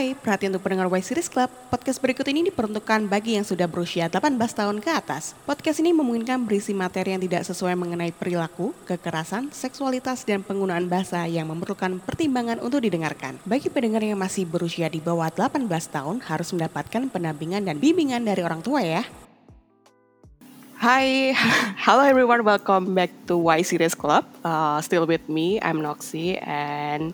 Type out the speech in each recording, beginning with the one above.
Hai, perhatian untuk pendengar Y Series Club. Podcast berikut ini diperuntukkan bagi yang sudah berusia 18 tahun ke atas. Podcast ini memungkinkan berisi materi yang tidak sesuai mengenai perilaku, kekerasan, seksualitas, dan penggunaan bahasa yang memerlukan pertimbangan untuk didengarkan. Bagi pendengar yang masih berusia di bawah 18 tahun, harus mendapatkan pendampingan dan bimbingan dari orang tua ya. Hi, hello everyone, welcome back to Y Series Club. Uh, still with me, I'm Noxy, and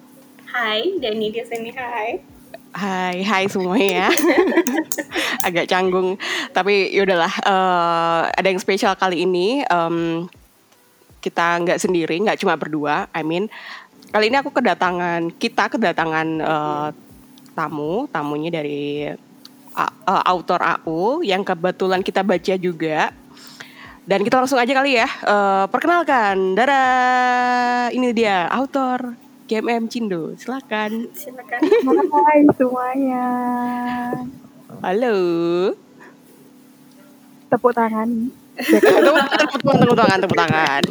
Hai, Dani di sini. Hai. Hai, hai semuanya. Agak canggung, tapi yaudahlah. Uh, ada yang spesial kali ini. Um, kita nggak sendiri, nggak cuma berdua. I mean, kali ini aku kedatangan, kita kedatangan uh, tamu, tamunya dari uh, uh, autor AU yang kebetulan kita baca juga. Dan kita langsung aja kali ya. Uh, perkenalkan, Dara. Ini dia, autor GMM Cindo. Silakan. Silakan. Hai semuanya. Halo. Tepuk tangan. tepuk tangan, tepuk tangan, tepuk tangan.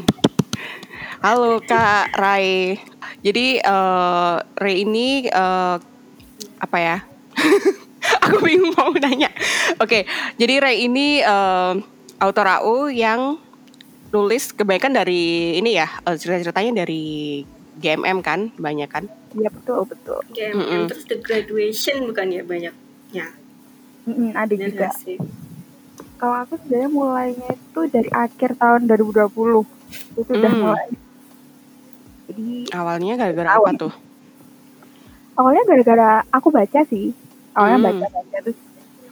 Halo Kak Rai. Jadi uh, Rai ini uh, apa ya? Aku bingung mau nanya. Oke, okay, jadi Rai ini uh, autor AU yang nulis kebanyakan dari ini ya cerita-ceritanya dari GMM kan banyak kan? Iya betul betul. GMM mm -mm. terus the graduation bukan ya banyaknya? Mm -mm, ada Dan juga. Kalau aku sebenarnya mulainya itu dari akhir tahun 2020 itu mm. udah mulai. Jadi awalnya gara-gara apa tuh? Awalnya gara-gara aku baca sih. Awalnya mm. baca-baca terus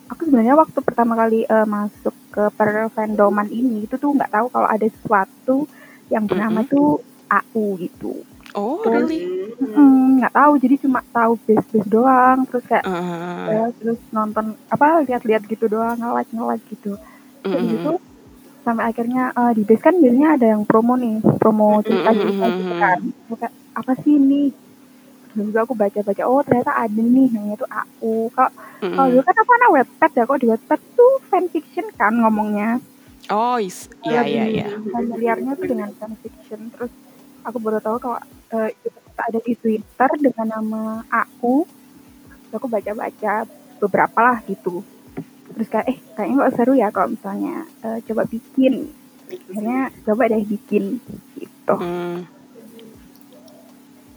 aku sebenarnya waktu pertama kali uh, masuk ke perfandoman ini itu tuh nggak tahu kalau ada sesuatu yang bernama mm -hmm. tuh AU gitu. Oh, terus, really? nggak mm, tahu, jadi cuma tahu base base doang, terus kayak uh. ya, terus nonton apa lihat-lihat gitu doang, nge-like nge-like gitu. Terus mm. gitu sampai akhirnya uh, di base kan biasanya ada yang promo nih, promo cerita cerita gitu kan. Kayak apa sih ini? Terus juga aku baca-baca, oh ternyata ada nih namanya itu AU. Kalau mm. kalau dulu kan apa anak webpad ya, kok di webpad tuh fanfiction kan ngomongnya. Oh, iya iya iya. Familiarnya tuh dengan fanfiction. Terus aku baru tahu kalau uh, ada di Twitter dengan nama aku aku baca-baca beberapa lah gitu terus kayak eh kayaknya kok seru ya kalau misalnya uh, coba bikin akhirnya coba deh bikin gitu hmm.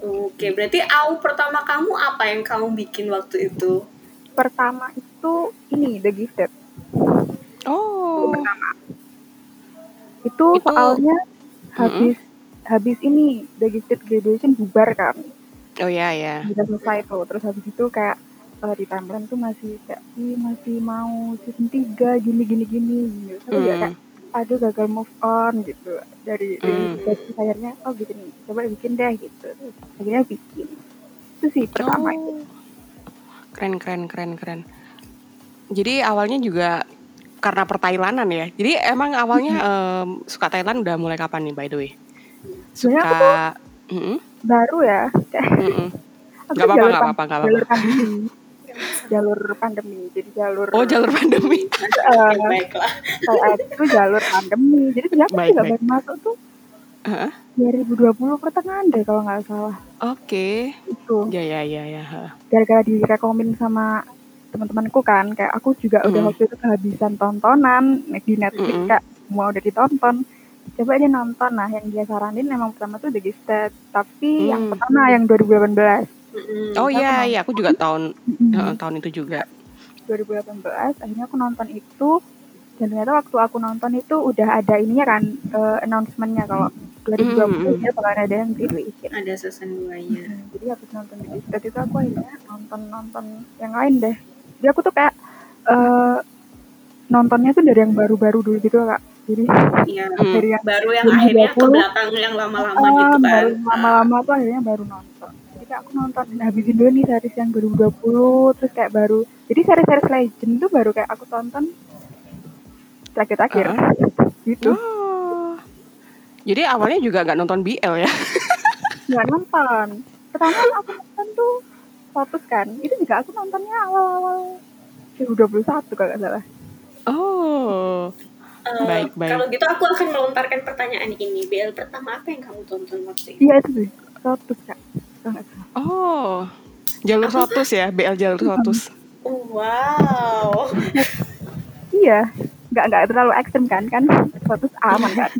Oke, berarti au pertama kamu apa yang kamu bikin waktu itu? Pertama itu ini The Gifted. Oh. Itu pertama. Itu, itu soalnya habis habis ini Gifted Graduation bubar kan. Oh iya ya. Udah selesai tuh. Terus habis itu kayak uh, di timeline tuh masih kayak Ih, masih mau season 3 gini gini gini gitu. Mm. ya kayak aduh gagal move on gitu dari mm. dari akhirnya oh bikin coba bikin deh gitu. Terus, akhirnya bikin. Itu sih pertama oh. itu. Keren keren keren keren. Jadi awalnya juga karena pertailanan ya. Jadi emang awalnya um, suka Thailand udah mulai kapan nih by the way? Suka aku tuh mm -hmm. baru ya mm -hmm. Gak apa-apa, gak apa-apa, gak apa-apa. Jalur pandemi, jadi jalur. Oh, jalur pandemi. uh, Baiklah. Kayak itu jalur pandemi. Jadi ternyata baik, juga baru masuk tuh uh -huh. 2020 pertengahan deh kalau nggak salah. Oke. Okay. Itu. Ya, ya, ya, ya. Gara-gara direkomend sama teman-temanku kan, kayak aku juga mm udah waktu itu kehabisan tontonan di Netflix mm -hmm. kayak mau udah ditonton coba aja nonton nah yang dia saranin memang pertama tuh The Gifted tapi hmm. yang pertama yang 2018 hmm. oh iya iya aku juga tahun hmm. tahun itu juga 2018 akhirnya aku nonton itu dan ternyata waktu aku nonton itu udah ada ininya kan uh, announcementnya kalau 2020 hmm. dia bakalan ada yang graduation ada season 2 nya hmm. jadi habis nonton The Gifted itu aku akhirnya nonton nonton yang lain deh jadi aku tuh kayak uh, nontonnya tuh dari yang baru-baru dulu gitu kak jadi iya, dari yang baru yang akhirnya ke belakang yang lama-lama uh, gitu kan. baru lama-lama tuh akhirnya baru nonton. Jadi kayak aku nonton habisin dulu nih series yang 2020 terus kayak baru jadi series-series legend tuh baru kayak aku tonton terakhir-terakhir. Uh, gitu. Oh. jadi awalnya juga nggak nonton BL ya? Nggak nonton. Pertama aku nonton tuh fokus kan? Itu juga aku nontonnya awal-awal 2021 kalau nggak salah. Oh. Uh, baik, baik. Kalau gitu aku akan melontarkan pertanyaan ini. BL pertama apa yang kamu tonton waktu itu? Iya itu sih. Lotus kak. Oh. Jalur Sotus ya, BL jalur Sotus. Wow. iya, nggak nggak terlalu ekstrem kan kan Sotus aman kan.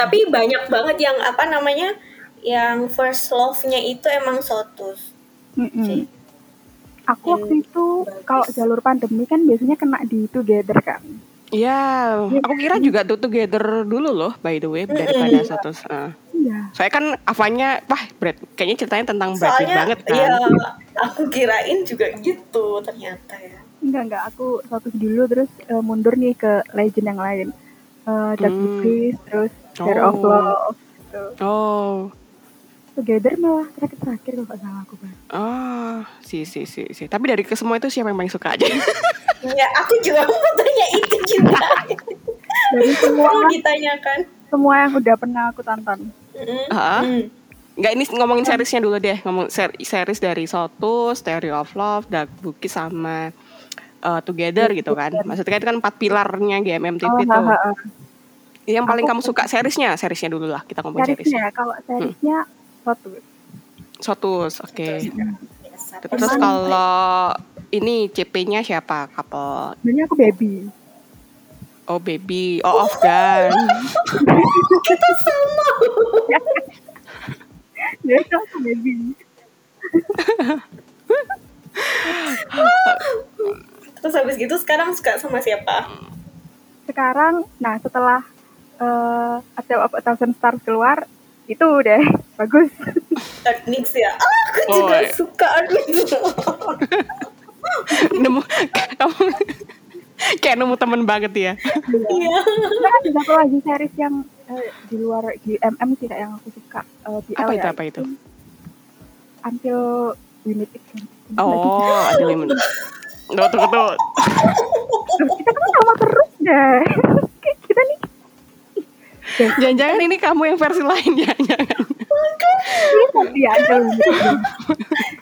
tapi banyak banget yang apa namanya yang first love-nya itu emang Sotus. Mm -mm. Aku waktu itu kalau jalur pandemi kan biasanya kena di Together kan. Iya, aku kira juga tuh together dulu loh, by the way, daripada satu. Uh. Iya. Saya kan Avanya, wah, Brad, kayaknya ceritanya tentang Brad banget kan. Iya, aku kirain juga gitu ternyata ya. Enggak, enggak, aku satu dulu terus uh, mundur nih ke legend yang lain. Uh, Jack hmm. Priest, terus Fear oh. of Love. Gitu. Oh. Together malah terakhir-terakhir kalau nggak salah aku kan. Oh, si si si si. Tapi dari ke semua itu siapa yang paling suka aja? ya, aku juga mau tanya itu juga. dari semua oh, ditanyakan. Semua yang udah pernah aku tonton. Mm -hmm. Nggak ini ngomongin seriesnya dulu deh. Ngomong ser series dari Sotus, Theory of Love, Dark Bookie sama uh, Together gitu kan. Maksudnya itu kan empat pilarnya GMM TV oh, tuh. Ha, ha, ha. Yang paling aku, kamu suka seriesnya, seriesnya dulu lah kita ngomong seriesnya. seriesnya. Kalau seriesnya hmm Sotus. Sotus, oke. Okay. Terus kalau ini CP-nya siapa? Couple. Ini aku baby. Oh baby, oh off kan. Kita sama. Ya aku baby. Terus habis gitu sekarang suka sama siapa? Sekarang, nah setelah uh, ada Thousand Stars keluar, itu deh bagus. Artmix ya. Ah, aku oh, juga iya. suka Artmix nemu kamu kayak nemu temen banget ya. Iya. Ada satu lagi series yang uh, di luar di MM sih kayak yang aku suka. Uh, di apa itu ya, apa itu? Until We Meet Again. Oh Until We Meet Tuh, tuh, tuh. kita kan sama terus deh Jangan-jangan ini kamu yang versi lain ya? Jangan. Iya,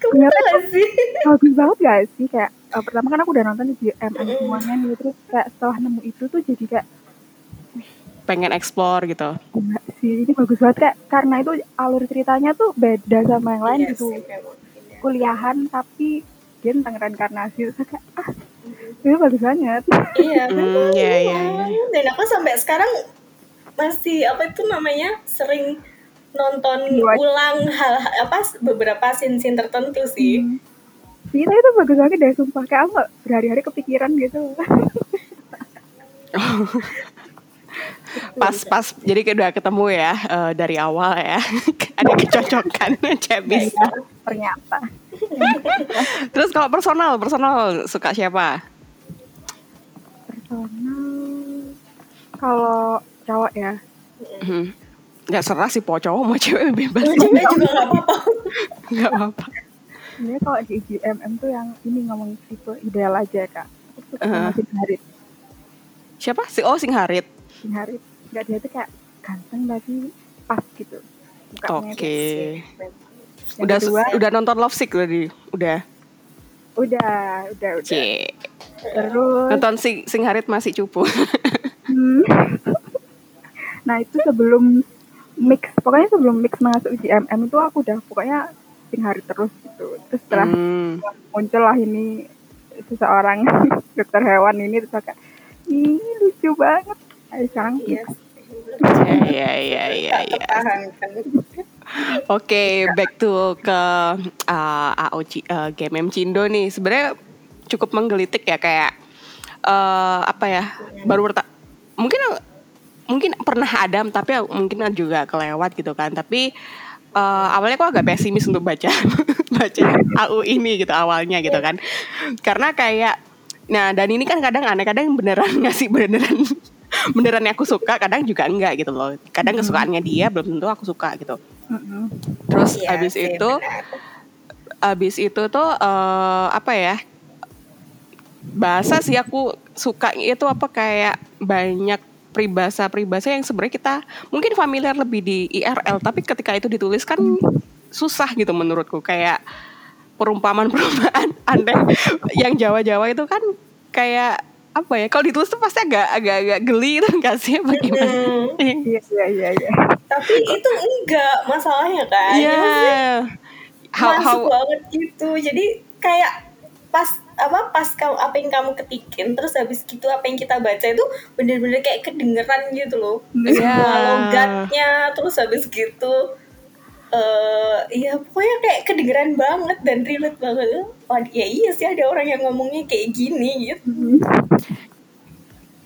Ternyata sih. Bagus banget gak sih kayak uh, pertama kan aku udah nonton di MM semuanya nih terus kayak setelah nemu itu tuh jadi kayak pengen explore gitu. Enggak sih, ini bagus banget kayak karena itu alur ceritanya tuh beda sama yang lain gitu. Kuliahan tapi dia tentang reinkarnasi terus kayak ah ini bagus banget. Iya, mm, iya, iya, iya. Dan aku sampai sekarang masih apa itu namanya sering nonton Buat. ulang hal apa beberapa scene-scene tertentu sih. Hmm. Iya itu bagus banget deh sumpah kayak aku berhari-hari kepikiran gitu. pas pas jadi udah ketemu ya uh, dari awal ya ada kecocokan cebis ya, ternyata terus kalau personal personal suka siapa personal kalau cowok ya? Hmm. ya serah sih po cowok mau cewek bebas cewek juga nggak apa-apa. Nggak apa-apa. Ini kalau di IGMM tuh yang ini ngomong tipe ideal aja kak. Aku suka uh. Singharit. Siapa? Si oh Singharit. Singharit. Nggak dia tuh kayak ganteng tapi pas gitu. Oke. okay. udah kedua, udah nonton Love Sick tadi udah? Udah udah udah. Cie. terus nonton Sing Singharit masih cupu. Hmm. nah itu sebelum mix pokoknya sebelum mix masuk GMM itu aku udah pokoknya sing hari terus gitu terus setelah hmm. muncul lah ini seseorang dokter hewan ini terus kayak ini lucu banget Ayo sekarang yes. Iya iya iya iya. Oke, back to ke uh, AOC uh, GMM Cindo nih. Sebenarnya cukup menggelitik ya kayak uh, apa ya? Baru mungkin mungkin pernah ada tapi mungkin juga kelewat gitu kan. Tapi uh, awalnya kok agak pesimis untuk baca baca AU ini gitu awalnya gitu kan. Karena kayak nah dan ini kan kadang aneh kadang beneran ngasih beneran beneran yang aku suka kadang juga enggak gitu loh. Kadang kesukaannya dia belum tentu aku suka gitu. Terus ya, abis itu benar. abis itu tuh uh, apa ya bahasa sih aku suka itu apa kayak banyak peribahasa-peribahasa yang sebenarnya kita mungkin familiar lebih di IRL tapi ketika itu ditulis kan susah gitu menurutku. Kayak perumpamaan-perumpamaan aneh yang Jawa-Jawa itu kan kayak apa ya kalau ditulis tuh pasti agak agak agak geli itu enggak sih? Bagaimana hmm. iya. Iya iya tapi itu enggak masalahnya kan iya. how, masuk how... banget gitu. Jadi kayak pas apa pas kamu apa yang kamu ketikin terus habis gitu apa yang kita baca itu bener-bener kayak kedengeran gitu loh yeah. semua logatnya terus habis gitu uh, ya pokoknya kayak kedengeran banget dan relate banget oh, ya iya sih ada orang yang ngomongnya kayak gini gitu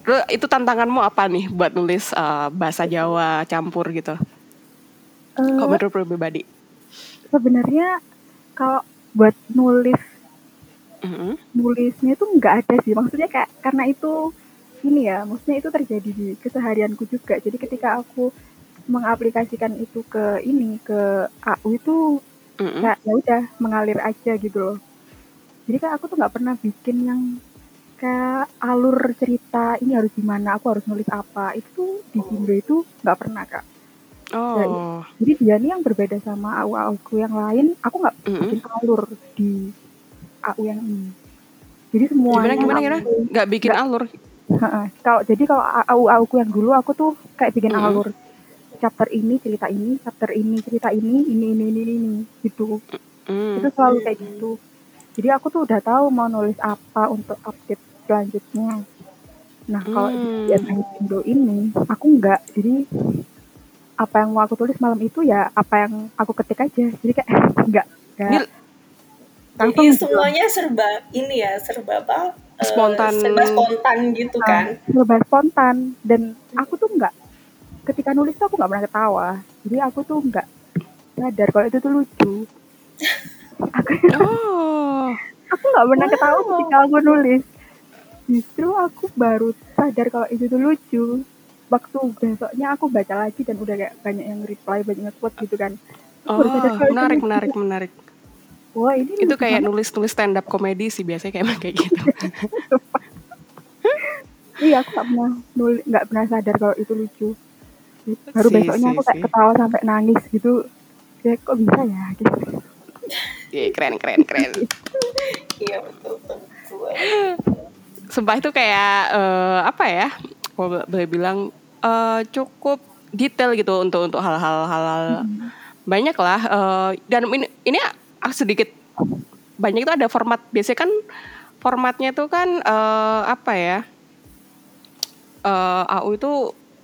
Lu, itu tantanganmu apa nih buat nulis uh, bahasa Jawa campur gitu? Uh, Kok menurut pribadi? Sebenarnya kalau buat nulis mm-hmm. nulisnya itu nggak ada sih. Maksudnya kayak karena itu ini ya, maksudnya itu terjadi di keseharianku juga. Jadi ketika aku mengaplikasikan itu ke ini ke AU itu mm-hmm. kayak ya udah mengalir aja gitu loh. Jadi kayak aku tuh nggak pernah bikin yang kayak alur cerita ini harus gimana aku harus nulis apa itu di Indo itu nggak pernah kak oh jadi, jadi dia nih yang berbeda sama AU aku yang lain aku nggak mm -hmm. bikin alur di AU yang ini. Jadi semua gimana gimana gimana? nggak bikin gak, alur? Kalau jadi kalau AU aku yang dulu aku tuh kayak bikin mm -hmm. alur. Chapter ini cerita ini chapter ini cerita ini ini ini ini ini gitu. Mm. itu selalu kayak gitu. Jadi aku tuh udah tahu mau nulis apa untuk update selanjutnya. Nah kalau hmm. di Indo ini aku enggak jadi apa yang mau aku tulis malam itu ya apa yang aku ketik aja. Jadi kayak enggak enggak jadi semuanya serba ini ya serba apa eh, spontan. uh, serba spontan gitu nah, kan. Serba spontan. Dan aku tuh enggak ketika nulis tuh aku nggak pernah ketawa. Jadi aku tuh enggak sadar kalau itu tuh lucu. Oh. aku nggak pernah ketawa ketika aku nulis. Justru aku baru sadar kalau itu tuh lucu. Waktu besoknya aku baca lagi dan udah kayak banyak yang reply banyak yang quote gitu kan. Oh menarik menarik menarik Wah ini itu kayak nulis nulis stand up komedi sih biasanya kayak kayak gitu. iya aku nggak pernah nulis nggak pernah sadar kalau itu lucu. Baru si, besoknya si, aku kayak si. ketawa sampai nangis gitu. Kayak kok bisa ya gitu. Iya keren keren keren. Iya betul betul. Sumpah itu kayak uh, apa ya? Boleh bilang uh, cukup detail gitu untuk untuk hal-hal hal hmm. banyak lah. Uh, dan ini ini sedikit. Banyak itu ada format. Biasanya kan formatnya itu kan uh, apa ya? Uh, AU itu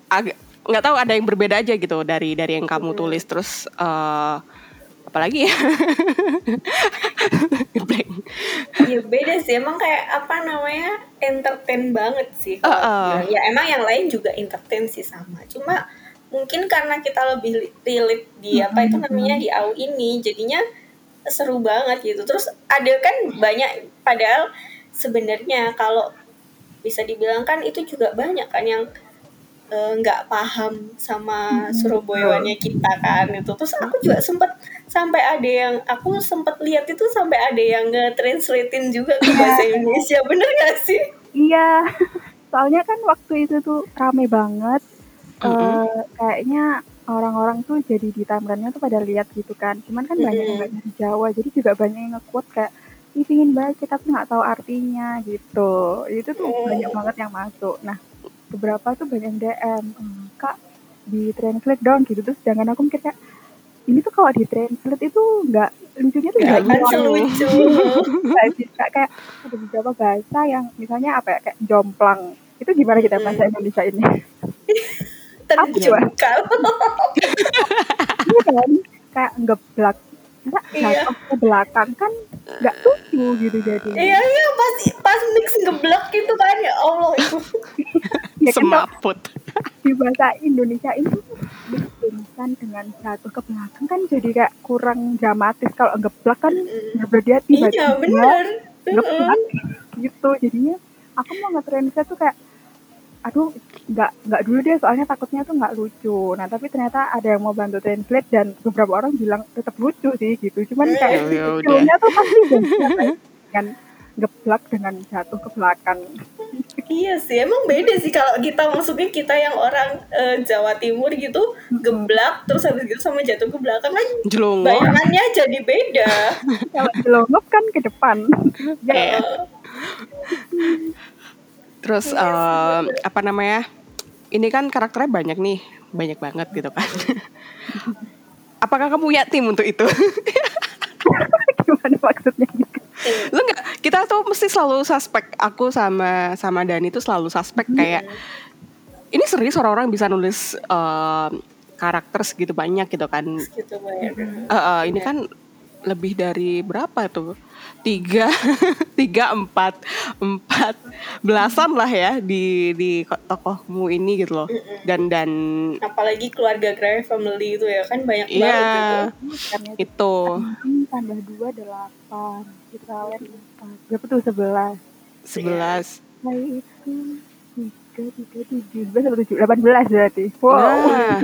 agak nggak tahu ada yang berbeda aja gitu dari dari yang kamu tulis. Terus uh, apalagi ya? Ya beda sih. Emang kayak apa namanya entertain banget sih. Uh, uh. ya emang yang lain juga entertain sih sama. Cuma mungkin karena kita lebih relate di apa itu namanya di AU ini jadinya seru banget gitu terus ada kan banyak padahal sebenarnya kalau bisa dibilang kan itu juga banyak kan yang Eh, nggak uh, paham sama. Surabayanya kita kan itu terus aku juga sempet sampai ada yang aku sempet lihat itu sampai ada yang nge-translatein juga ke bahasa. Indonesia bener gak sih iya soalnya kan waktu itu tuh rame banget mm -hmm. uh, kayaknya orang-orang tuh jadi di timeline tuh pada lihat gitu kan. Cuman kan banyak yang nggak di Jawa jadi juga banyak yang nge-quote kayak Ih, pingin baca tapi nggak tahu artinya gitu. Itu tuh banyak banget yang masuk. Nah beberapa tuh banyak DM hmm, kak di translate dong gitu. Terus jangan aku mikir kayak ini tuh kalau di translate itu nggak lucunya tuh nggak lucu lucu. Nggak bisa kayak ada beberapa bahasa yang misalnya apa ya kayak jomplang. Itu gimana kita bahasa Indonesia ini terjungkal iya kan kayak ngeblak Enggak, iya. ke belakang kan nggak lucu gitu jadi. Iya iya pas pas mix ngeblok gitu kan ya Allah itu. ya kan, Semaput. Di bahasa Indonesia itu kan dengan jatuh ke belakang kan jadi kayak kurang dramatis kalau ngeblak kan mm. berarti tiba-tiba iya, bener. ngeblak gitu jadinya aku mau nge-translate tuh kayak aduh nggak nggak dulu deh soalnya takutnya tuh nggak lucu. Nah tapi ternyata ada yang mau bantu translate dan beberapa orang bilang tetap lucu sih gitu. Cuman eh, kayak ya filmnya tuh pasti dengan ngeblak dengan jatuh ke belakang. Iya sih emang beda sih kalau kita maksudnya kita yang orang uh, Jawa Timur gitu geblak terus habis gitu sama jatuh ke belakang kan Jelongok. bayangannya jadi beda. Kalau jelongok kan ke depan. Ya. Terus uh, apa namanya? Ini kan karakternya banyak nih, banyak banget gitu kan. Apakah kamu punya tim untuk itu? gimana maksudnya. Lu enggak, kita tuh mesti selalu suspek. Aku sama sama Dani itu selalu suspek hmm. kayak ini serius orang-orang bisa nulis uh, karakter segitu banyak gitu kan. Segitu banyak. Uh, uh, ini kan lebih dari berapa tuh? Tiga, tiga empat, empat belasan lah ya di di tokohmu ini gitu loh. Dan dan apalagi keluarga Grey Family itu ya kan banyak yeah, banget gitu. Itu. Tambah dua delapan, kita lihat empat. Berapa tuh sebelas? Sebelas. Nah itu tiga tiga tujuh belas tujuh delapan belas berarti. Wow. Nah,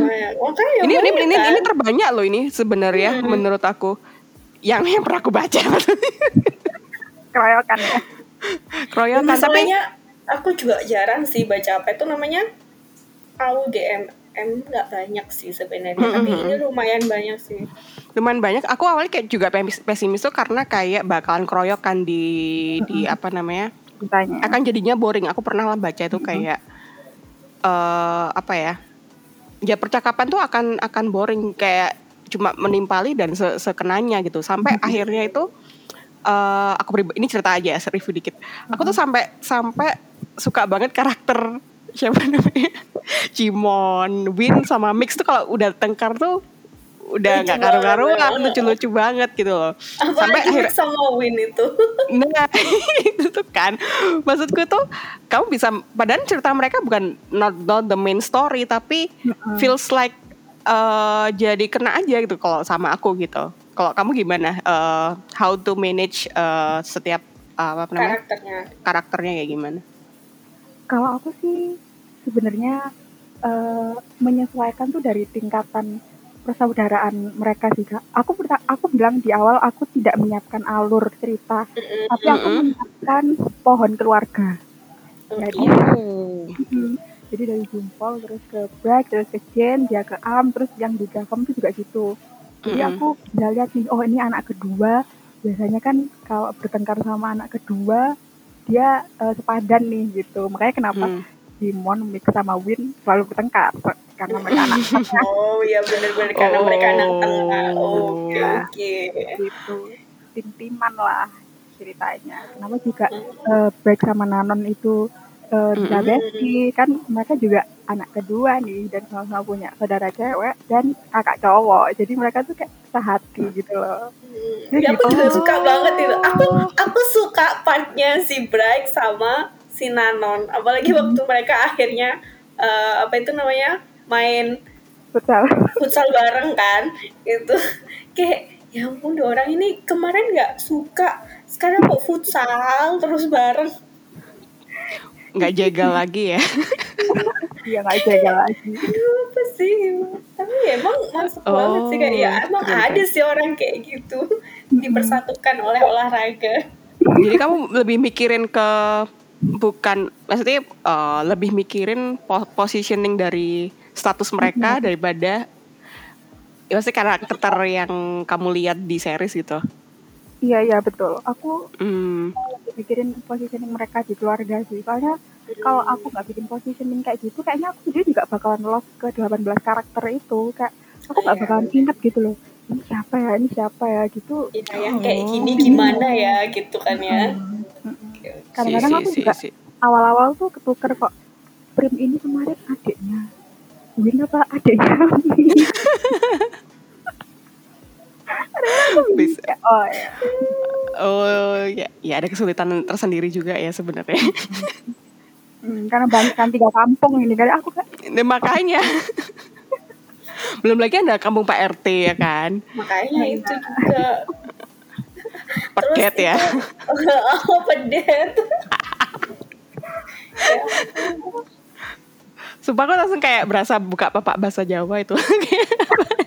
ini ini ini, ini terbanyak loh ini sebenarnya hmm. menurut aku yang yang pernah aku baca. Keroyokan ya? Keroyokan masalahnya aku juga jarang sih baca apa itu namanya? AUGMM nggak banyak sih sebenarnya mm -hmm. tapi ini lumayan banyak sih. Lumayan banyak. Aku awalnya kayak juga pesimis tuh karena kayak bakalan keroyokan di mm -hmm. di apa namanya? Tanya. akan jadinya boring. Aku pernah lah baca itu kayak mm -hmm. uh, apa ya? Ya percakapan tuh akan akan boring. Kayak cuma menimpali dan se sekenanya gitu. Sampai mm-hmm. akhirnya itu uh, aku ini cerita aja ya review dikit. Aku tuh mm-hmm. sampai sampai suka banget karakter siapa namanya? Cimon Win sama Mix tuh kalau udah tengkar tuh udah nggak karu-karuan lucu-lucu banget gitu loh. Apalagi sampai akhir sama Win itu. Nah itu tuh kan. Maksudku tuh kamu bisa padahal cerita mereka bukan not, not the main story tapi uh -huh. feels like uh, jadi kena aja gitu kalau sama aku gitu. Kalau kamu gimana? Uh, how to manage uh, setiap uh, apa namanya? Karakternya. Karakternya kayak gimana? Kalau aku sih sebenarnya uh, menyesuaikan tuh dari tingkatan persaudaraan mereka sih kak. Aku aku bilang di awal aku tidak menyiapkan alur cerita, tapi aku menyiapkan pohon keluarga. Jadi, oh jadi dari Jumpol terus ke Brag terus ke Jen dia ke Am terus yang di Gavam itu juga gitu. Jadi aku udah lihat nih oh ini anak kedua. Biasanya kan kalau bertengkar sama anak kedua dia uh, sepadan nih gitu. Makanya kenapa mm. Dimon mix sama Win selalu bertengkar karena mereka anak oh iya benar-benar karena oh. mereka anak tengah. Oke okay, oke. okay. gitu. Tim-timan lah ceritanya. Kenapa juga uh, Brag sama Nanon itu uh, mm-hmm. kan mereka juga anak kedua nih dan sama-sama punya saudara cewek dan kakak cowok. Jadi mereka tuh kayak sehati gitu loh. Jadi ya, aku juga suka banget itu. Aku aku suka partnya si Bright sama si Nanon. Apalagi mm-hmm. waktu mereka akhirnya uh, apa itu namanya main futsal. futsal bareng kan itu kayak ya ampun orang ini kemarin nggak suka. Sekarang kok futsal terus bareng nggak jaga lagi ya? Iya nggak jaga lagi. Apa sih? Tapi emang masuk oh, banget sih kayak ya emang bener. ada sih orang kayak gitu dipersatukan oleh olahraga. Jadi kamu lebih mikirin ke bukan maksudnya uh, lebih mikirin positioning dari status mereka daripada ya pasti karakter yang kamu lihat di series gitu Iya iya betul. Aku mm. bikin positioning mereka di keluarga sih. Soalnya kalau aku nggak bikin positioning kayak gitu, kayaknya aku sendiri juga bakalan lost ke 18 karakter itu. Kayak aku nggak iya. bakalan inget gitu loh. Ini siapa ya? Ini siapa ya? Gitu. Iya, yang kayak gini gimana ya? Gitu kan ya. Kadang-kadang aku juga awal-awal tuh ketuker kok. Prim ini kemarin adiknya. Win apa adiknya? bisa oh ya. Oh ya ya ada kesulitan tersendiri juga ya sebenarnya. Hmm, karena banyak kan tiga kampung ini kan aku kan nah, makanya. Belum lagi ada kampung Pak RT ya kan? Makanya itu juga. Paket ya. oh pedet. Sumpah aku langsung kayak berasa buka papak bahasa Jawa itu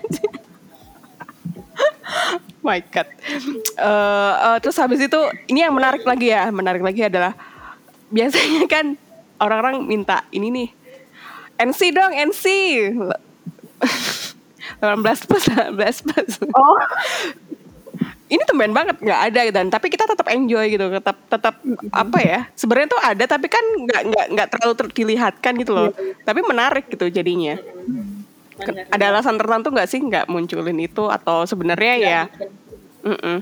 my god. Uh, uh, terus habis itu ini yang menarik lagi ya, menarik lagi adalah biasanya kan orang-orang minta ini nih NC dong NC 18 plus 18 plus. Oh. ini temen banget nggak ada dan tapi kita tetap enjoy gitu tetap tetap mm-hmm. apa ya sebenarnya tuh ada tapi kan nggak nggak nggak terlalu dilihatkan gitu loh yeah. tapi menarik gitu jadinya mm-hmm ada alasan tertentu nggak sih nggak munculin itu? Atau sebenarnya ya? Mm -mm.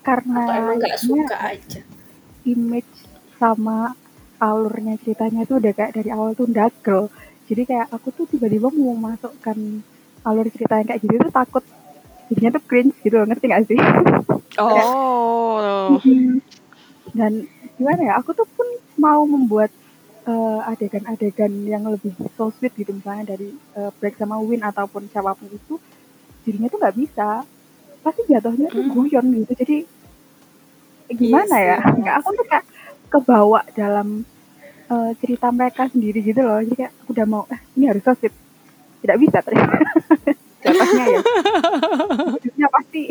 karena Atau emang nggak suka aja. image sama alurnya ceritanya tuh udah kayak dari awal tuh dagel. Jadi kayak aku tuh tiba-tiba mau masukkan alur cerita yang kayak gitu tuh takut jadinya tuh cringe gitu ngerti gak sih? Oh. Dan gimana ya aku tuh pun mau membuat uh, adegan-adegan yang lebih so sweet gitu misalnya dari uh, break sama win ataupun siapa pun itu jadinya tuh nggak bisa. Pasti jatuhnya tuh hmm. guyon gitu. Jadi gimana yes, ya nggak aku tuh kayak kebawa dalam uh, cerita mereka sendiri gitu loh. Jadi kayak udah mau eh ini harus so sweet. Tidak bisa ternyata. Jatuhnya ya. Jadinya pasti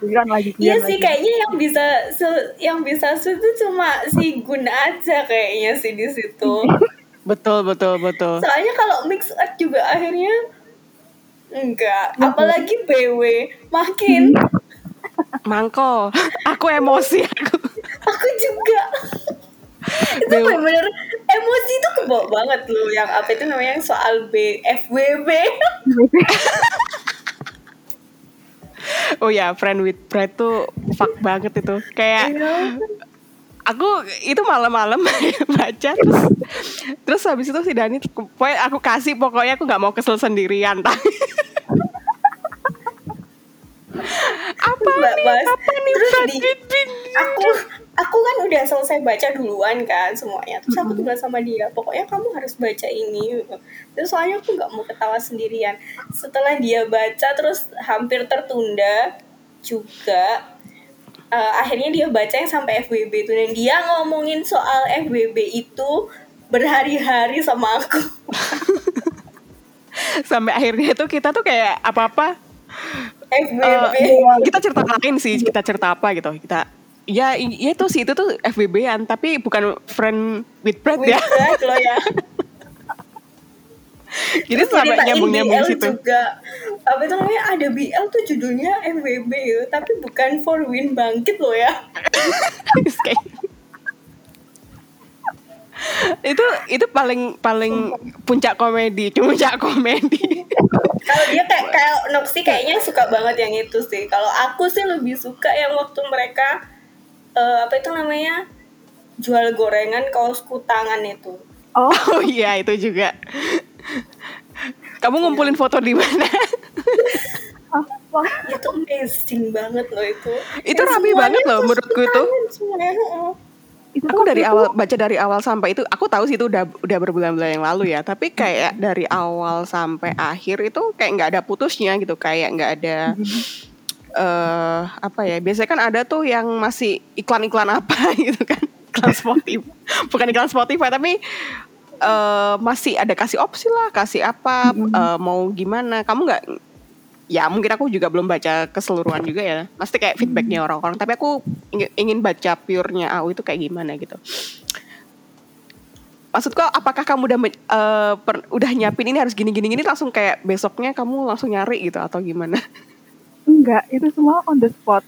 guyon lagi iya sih kayaknya yang bisa yang bisa itu cuma si Gun aja kayaknya sih di situ. Betul betul betul. Soalnya kalau mix up juga akhirnya enggak. Apalagi BW makin. Mangko aku emosi aku. Aku juga. Itu bener-bener emosi itu kebawa banget loh. Yang apa itu namanya? Soal B FWB oh ya friend with pride tuh fuck banget itu. Kayak aku itu malam-malam baca terus terus habis itu si Dani pokoknya aku kasih pokoknya aku nggak mau kesel sendirian apa nih? apa nih di, aku aku kan udah selesai baca duluan kan semuanya. Terus aku tinggal sama dia pokoknya kamu harus baca ini. Terus soalnya aku nggak mau ketawa sendirian. Setelah dia baca terus hampir tertunda juga uh, akhirnya dia baca yang sampai FWB itu. Dan dia ngomongin soal FWB itu berhari-hari sama aku. Sampai akhirnya tuh kita tuh kayak apa-apa. FWB uh, eh, kita cerita lain sih kita cerita apa gitu. Kita ya ya itu sih itu tuh FBB-an tapi bukan friend with friend ya. Friend loh ya. Jadi sampai nyambung-nyambung situ. juga. Apa itu namanya ada BL tuh judulnya FBB ya, tapi bukan for win bangkit loh ya. itu itu paling paling puncak komedi, puncak komedi. Kalau dia kayak kayak Noxy kayaknya suka banget yang itu sih. Kalau aku sih lebih suka yang waktu mereka uh, apa itu namanya jual gorengan kaos kutangan itu. Oh, oh iya itu juga. Kamu ngumpulin foto di mana? Wah, itu amazing banget loh itu. Itu ya, rapi banget loh menurutku itu. Itu aku dari itu... awal baca dari awal sampai itu aku tahu sih itu udah udah berbulan-bulan yang lalu ya tapi kayak dari awal sampai akhir itu kayak nggak ada putusnya gitu kayak nggak ada mm-hmm uh, apa ya biasanya kan ada tuh yang masih iklan-iklan apa gitu kan. Iklan Spotify. Bukan iklan Spotify tapi uh, masih ada kasih opsi lah kasih apa mm -hmm. uh, mau gimana. Kamu nggak ya mungkin aku juga belum baca keseluruhan juga ya. Pasti kayak feedbacknya orang-orang. Tapi aku ingin baca purenya AU itu kayak gimana gitu. Maksudku apakah kamu udah uh, per, udah nyiapin ini harus gini gini gini langsung kayak besoknya kamu langsung nyari gitu atau gimana Enggak, itu semua on the spot.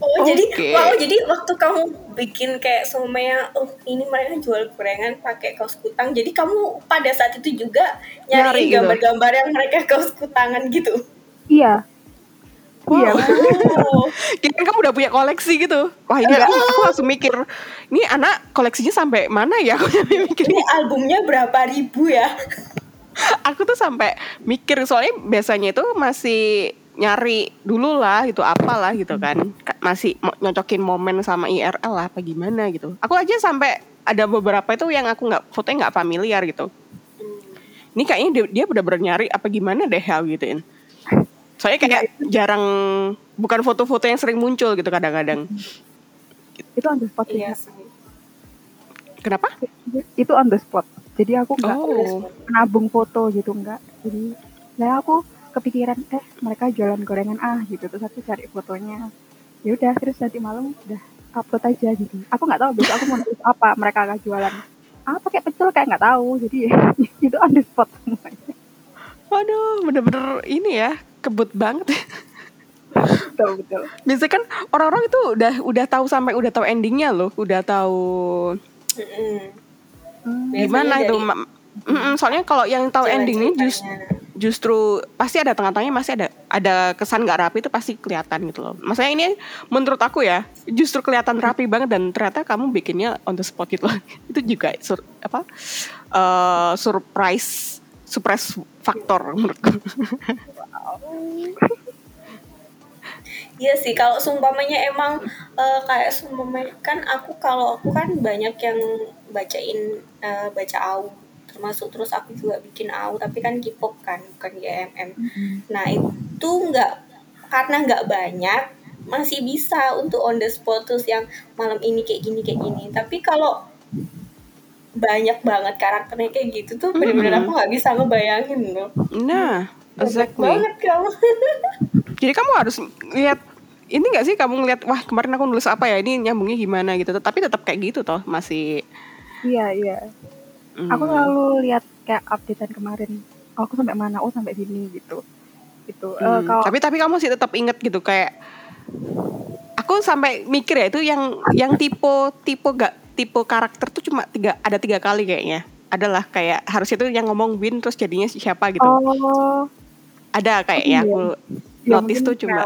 Oh, okay. jadi wow, jadi waktu kamu bikin kayak semuanya, oh ini mereka jual gorengan pakai kaos kutang. Jadi kamu pada saat itu juga nyari gitu. gambar-gambar yang mereka kaos kutangan gitu. Iya. Wow. Iya. Oh. Kira kamu udah punya koleksi gitu. Wah ini oh. aku langsung mikir, ini anak koleksinya sampai mana ya? Aku mikir. Ini albumnya berapa ribu ya? aku tuh sampai mikir soalnya biasanya itu masih nyari dulu lah gitu apalah gitu kan. Masih nyocokin momen sama IRL lah apa gimana gitu. Aku aja sampai ada beberapa itu yang aku nggak fotonya nggak familiar gitu. Ini kayaknya dia, dia benar-benar nyari apa gimana deh hal gituin. Soalnya kayak ya, jarang bukan foto-foto yang sering muncul gitu kadang-kadang. Itu on the spot iya. kenapa? Itu on the spot. Jadi aku nggak oh. nabung foto gitu nggak. Jadi nah aku kepikiran eh mereka jualan gorengan ah gitu. Terus aku cari fotonya. Ya udah terus nanti malam udah upload aja gitu. Aku nggak tahu besok aku mau nulis apa mereka akan jualan. Apa kayak pecel kayak nggak tahu. Jadi itu on the spot semuanya. Waduh bener-bener ini ya kebut banget. Betul betul. Biasanya kan orang-orang itu udah udah tahu sampai udah tahu endingnya loh. Udah tahu mm -hmm. gimana itu Mm -mm, soalnya kalau yang tahu endingnya justru justru pasti ada tengah-tengahnya masih ada ada kesan nggak rapi itu pasti kelihatan gitu loh. Maksudnya ini menurut aku ya justru kelihatan rapi banget dan ternyata kamu bikinnya on the spot gitu loh. itu juga sur, apa uh, surprise surprise faktor menurutku. Iya sih, kalau sumpamanya emang uh, kayak sumpamanya kan aku kalau aku kan banyak yang bacain uh, baca au termasuk terus aku juga bikin au tapi kan K-pop kan bukan GMM. Mm-hmm. Nah itu nggak karena nggak banyak masih bisa untuk on the spot terus yang malam ini kayak gini kayak gini. Tapi kalau banyak banget karakternya kayak gitu tuh benar-benar aku nggak bisa ngebayangin loh. Nah, exactly. banget kamu. Jadi kamu harus lihat ini gak sih kamu ngeliat wah kemarin aku nulis apa ya ini nyambungnya gimana gitu tapi tetap kayak gitu toh masih iya iya hmm. aku selalu lihat kayak updatean kemarin oh, aku sampai mana oh sampai sini gitu gitu hmm. uh, kalau tapi tapi kamu sih tetap inget gitu kayak aku sampai mikir ya itu yang yang tipe tipe gak tipe karakter tuh cuma tiga ada tiga kali kayaknya adalah kayak harusnya tuh yang ngomong win terus jadinya siapa gitu oh. ada kayaknya oh, iya. aku notice tuh cuma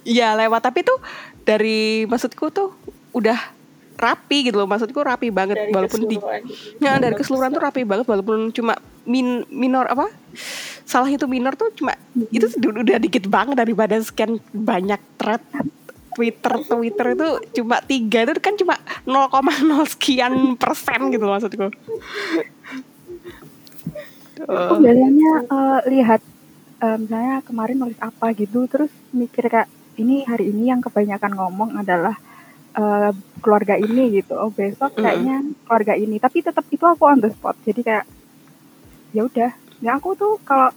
Iya lewat tapi tuh dari maksudku tuh udah rapi gitu loh maksudku rapi banget dari walaupun di ya dari keseluruhan tuh rapi banget walaupun cuma min minor apa salah itu minor tuh cuma mm-hmm. itu udah dikit banget daripada sekian banyak thread Twitter Twitter itu cuma tiga itu kan cuma 0,0 sekian persen gitu maksudku. Aku biasanya uh, lihat uh, misalnya kemarin nulis apa gitu terus mikir kayak ini hari ini yang kebanyakan ngomong adalah uh, keluarga ini gitu. Oh besok kayaknya mm. keluarga ini. Tapi tetap itu aku on the spot. Jadi kayak ya udah. Ya aku tuh kalau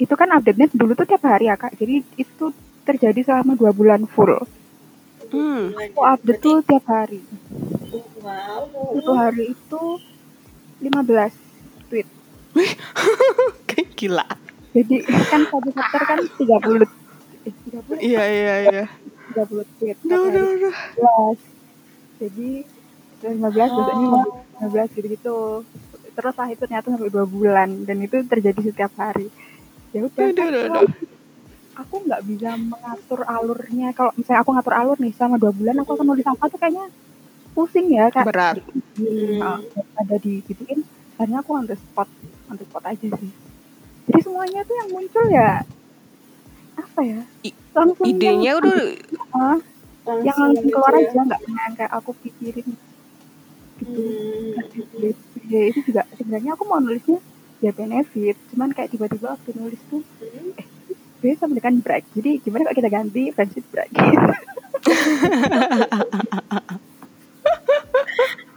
itu kan update-nya dulu tuh tiap hari ya kak. Jadi itu terjadi selama dua bulan full. Hmm. Aku update tuh tiap hari. Wow. Satu hari itu 15 tweet. Gila. Jadi kan satu chapter kan 30 iya iya iya 30 tweet duh, duh, duh. jadi 15 biasanya oh. 15 gitu-gitu. Terus lah itu ternyata sampai dua bulan dan itu terjadi setiap hari. Ya udah aku, aku nggak bisa mengatur alurnya. Kalau misalnya aku ngatur alur nih sama dua bulan aku akan nulis apa tuh kayaknya pusing ya kak. Berat. Hmm. uh, ada di gituin akhirnya aku on the spot on the spot aja sih. Jadi semuanya tuh yang muncul ya apa ya? Langsung idenya udah uh, yang langsung gitu keluar ya. aja nggak pernah kayak aku pikirin gitu. Hmm. ya itu juga sebenarnya aku mau nulisnya ya benefit cuman kayak tiba-tiba aku nulis tuh hmm. eh bisa dengan break jadi gimana kalau kita ganti friendship break?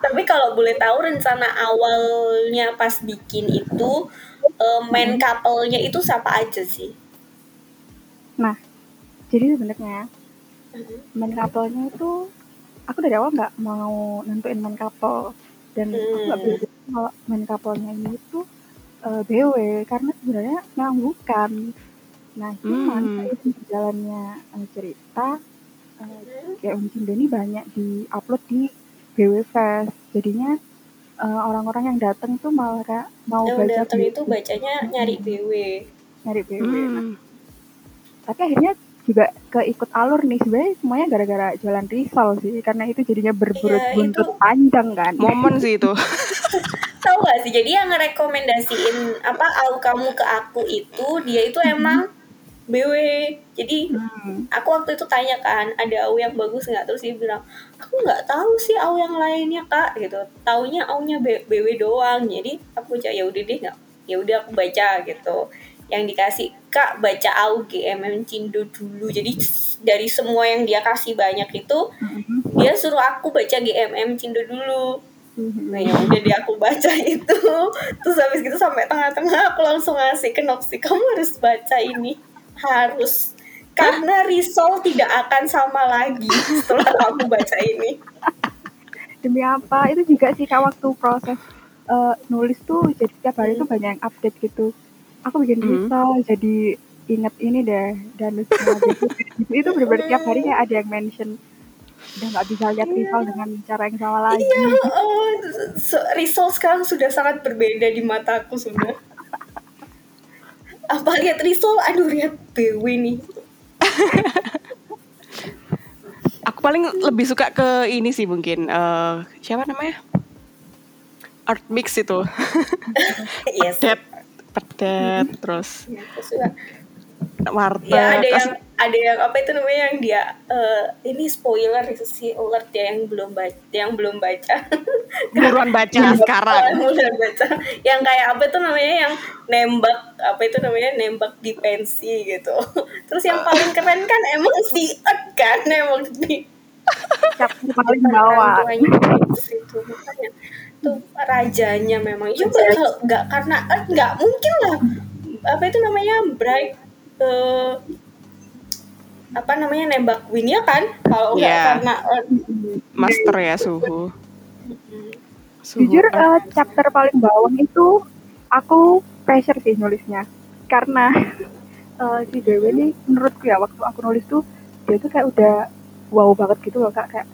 Tapi kalau boleh tahu rencana awalnya pas bikin itu uh, main couple-nya itu siapa aja sih Nah, jadi sebenarnya main couple-nya itu aku dari awal nggak mau nentuin main couple dan aku nggak berpikir kalau main couple-nya ini itu uh, eh, BW karena sebenarnya memang bukan. Nah, cuman hmm. jalannya uh, cerita uh, kayak Uncin ini banyak di upload di BW Fest. Jadinya orang orang-orang yang datang tuh malah kayak mau yang baca datang itu bacanya nyari BW. Nyari BW. Hmm. Nah, tapi akhirnya juga keikut alur nih. Sebenarnya semuanya gara-gara jalan risol sih karena itu jadinya berburut iya, buntut itu... panjang kan? Momen sih itu. Tahu gak sih? Jadi yang ngerekomendasiin apa au kamu ke aku itu dia itu hmm. emang BW jadi hmm. aku waktu itu tanya kan ada au yang bagus nggak? Terus dia bilang aku nggak tahu sih au yang lainnya kak. Gitu. Taunya aunya BW doang. Jadi aku ya udah deh nggak ya udah aku baca gitu yang dikasih. Kak baca AU GMM Cindo dulu. Jadi dari semua yang dia kasih banyak itu mm-hmm. dia suruh aku baca GMM Cindo dulu. Mm-hmm. nah yang udah dia aku baca itu terus habis gitu sampai tengah-tengah aku langsung ngasih ke Noxy kamu harus baca ini. Harus. Karena risol tidak akan sama lagi setelah kamu baca ini. Demi apa? Itu juga sih kak waktu proses uh, nulis tuh jadi tiap hari tuh banyak yang update gitu aku bikin mm -hmm. jadi inget ini deh dan itu, itu benar-benar tiap hari kayak ada yang mention udah nggak bisa lihat yeah. risol dengan cara yang sama lagi. Iya, yeah, oh, risol sekarang sudah sangat berbeda di mataku sudah. apa lihat Risol aduh lihat BW nih aku paling lebih suka ke ini sih mungkin uh, siapa namanya art mix itu yes. pedet pedet terus ya, warteg ya ada yang ada yang apa itu namanya yang dia uh, ini spoiler itu sih alert ya yang belum baca yang belum baca. Buruan baca sekarang. Buruan baca. Yang kayak apa itu namanya yang nembak apa itu namanya nembak di pensi gitu. Terus yang paling keren kan emang si Ed kan emang di paling bawah. Itu tuh rajanya memang. Coba kalau nggak karena nggak mungkin lah. Apa itu namanya? Bright uh, apa namanya? Nembak win ya kan? Kalau nggak yeah. karena uh, master ya suhu. suhu jujur uh, chapter paling bawah itu aku pressure sih nulisnya. Karena uh, si Dewi ini menurutku ya waktu aku nulis tuh dia tuh kayak udah wow banget gitu loh kak. Kayak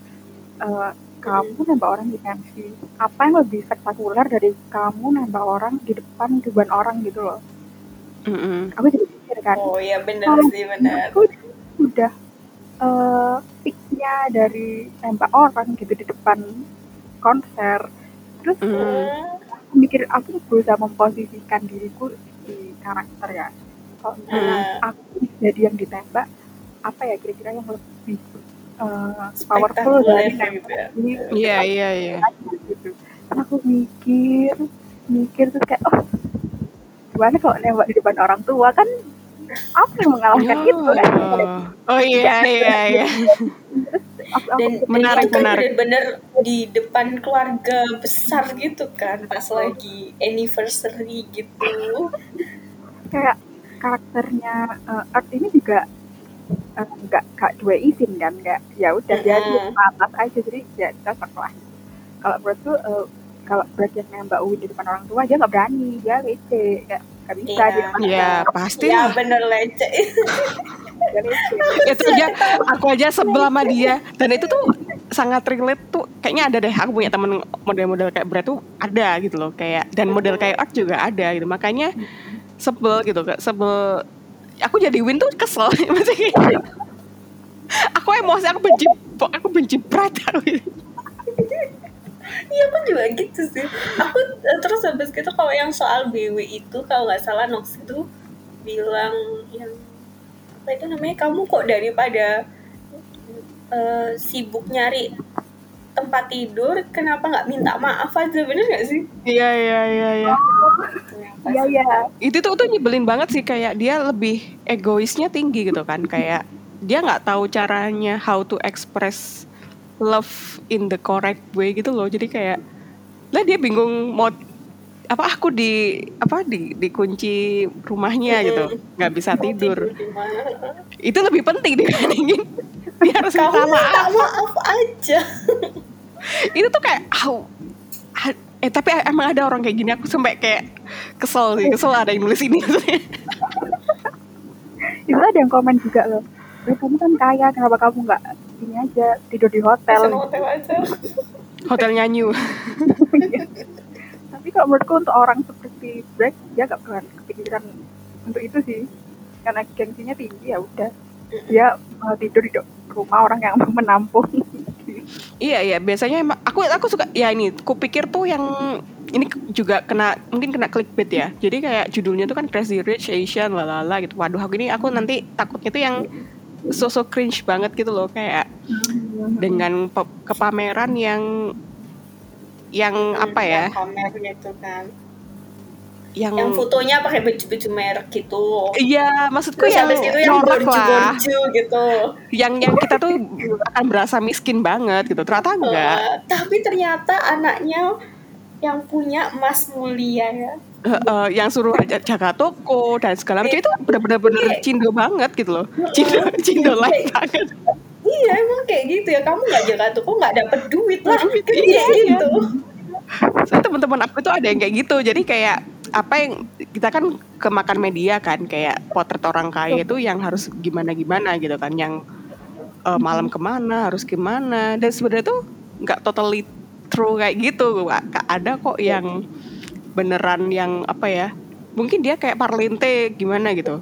uh, kamu nembak orang di pensi apa yang lebih spektakuler dari kamu nembak orang di depan ribuan orang gitu loh mm -hmm. aku jadi pikir kan oh iya benar sih benar aku udah uh, peaknya dari tembak orang gitu di depan konser terus mm. aku mikir aku berusaha memposisikan diriku di karakter ya kalau mm. aku jadi yang ditembak apa ya kira-kira yang lebih uh, powerful dari gitu ya. Iya iya iya. Gitu. Aku mikir mikir terus kayak oh gimana kalau nembak di depan orang tua kan apa yang mengalahkan oh. itu kan oh iya iya iya dan menarik kan menarik bener di depan keluarga besar gitu kan pas lagi anniversary gitu kayak karakternya uh, Art ini juga uh, nggak uh, dua izin kan nggak ya udah uh. dia atas aja jadi ya cocok lah. Kalau menurutku uh, kalau Brad yang nembak Uwi di depan orang tua dia nggak berani dia leceh kayak gak bisa Iya, ya, pasti ya bener leceh. Itu aja aku aja sebel sama dia. Dan itu tuh sangat relate tuh. Kayaknya ada deh aku punya temen model-model kayak Brad tuh ada gitu loh kayak dan model kayak Art juga ada gitu. Makanya sebel gitu sebel aku jadi Win tuh kesel. Maksudnya aku emosi aku benci aku benci Brad Iya aku juga gitu sih. Aku eh, terus habis gitu kalau yang soal BW itu kalau nggak salah Nox itu bilang yang apa itu namanya? Kamu kok daripada uh, sibuk nyari tempat tidur kenapa nggak minta maaf aja bener gak sih? Iya iya iya iya. Iya iya. Itu tuh tuh nyebelin banget sih kayak dia lebih egoisnya tinggi gitu kan kayak dia nggak tahu caranya how to express love in the correct way gitu loh. Jadi kayak lah dia bingung mau apa aku di apa di dikunci rumahnya gitu nggak bisa tidur. itu lebih penting dibandingin dia harus minta maaf. maaf aja itu tuh kayak oh, eh tapi emang ada orang kayak gini aku sampai kayak kesel sih kesel ada yang nulis ini itu ada yang komen juga loh. Kamu kan kaya kenapa kamu nggak ini aja tidur di hotel? Hotel aja. Hotel nyanyi. Tapi kalau menurutku untuk orang seperti Black dia gak pernah kepikiran untuk itu sih. Karena gengsinya tinggi ya udah. Dia mau tidur di rumah orang yang menampung iya iya biasanya emang aku aku suka ya ini aku pikir tuh yang ini juga kena mungkin kena clickbait ya jadi kayak judulnya tuh kan Crazy Rich Asian lalala gitu waduh aku ini aku nanti takutnya tuh yang sosok cringe banget gitu loh kayak dengan kepameran yang yang apa ya? Gitu kan. Yang, yang fotonya pakai baju-baju merek gitu. Iya, maksudku Terus yang itu yang borju-borju gitu. Yang yang kita tuh akan berasa miskin banget gitu. Ternyata enggak. Uh, tapi ternyata anaknya yang punya Mas Mulia ya uh, yang suruh jaga toko dan segala macam itu benar-benar iya. cindo banget gitu loh cindo cindo life banget iya emang kayak gitu ya kamu nggak jaga toko nggak dapet duit lah iya, iya, gitu saya teman-teman aku itu ada yang kayak gitu jadi kayak apa yang kita kan kemakan media kan kayak potret orang kaya itu yang harus gimana gimana gitu kan yang uh, malam ke mana harus gimana dan sebenarnya tuh nggak totally true kayak gitu ada kok yang beneran yang apa ya mungkin dia kayak parlente gimana gitu.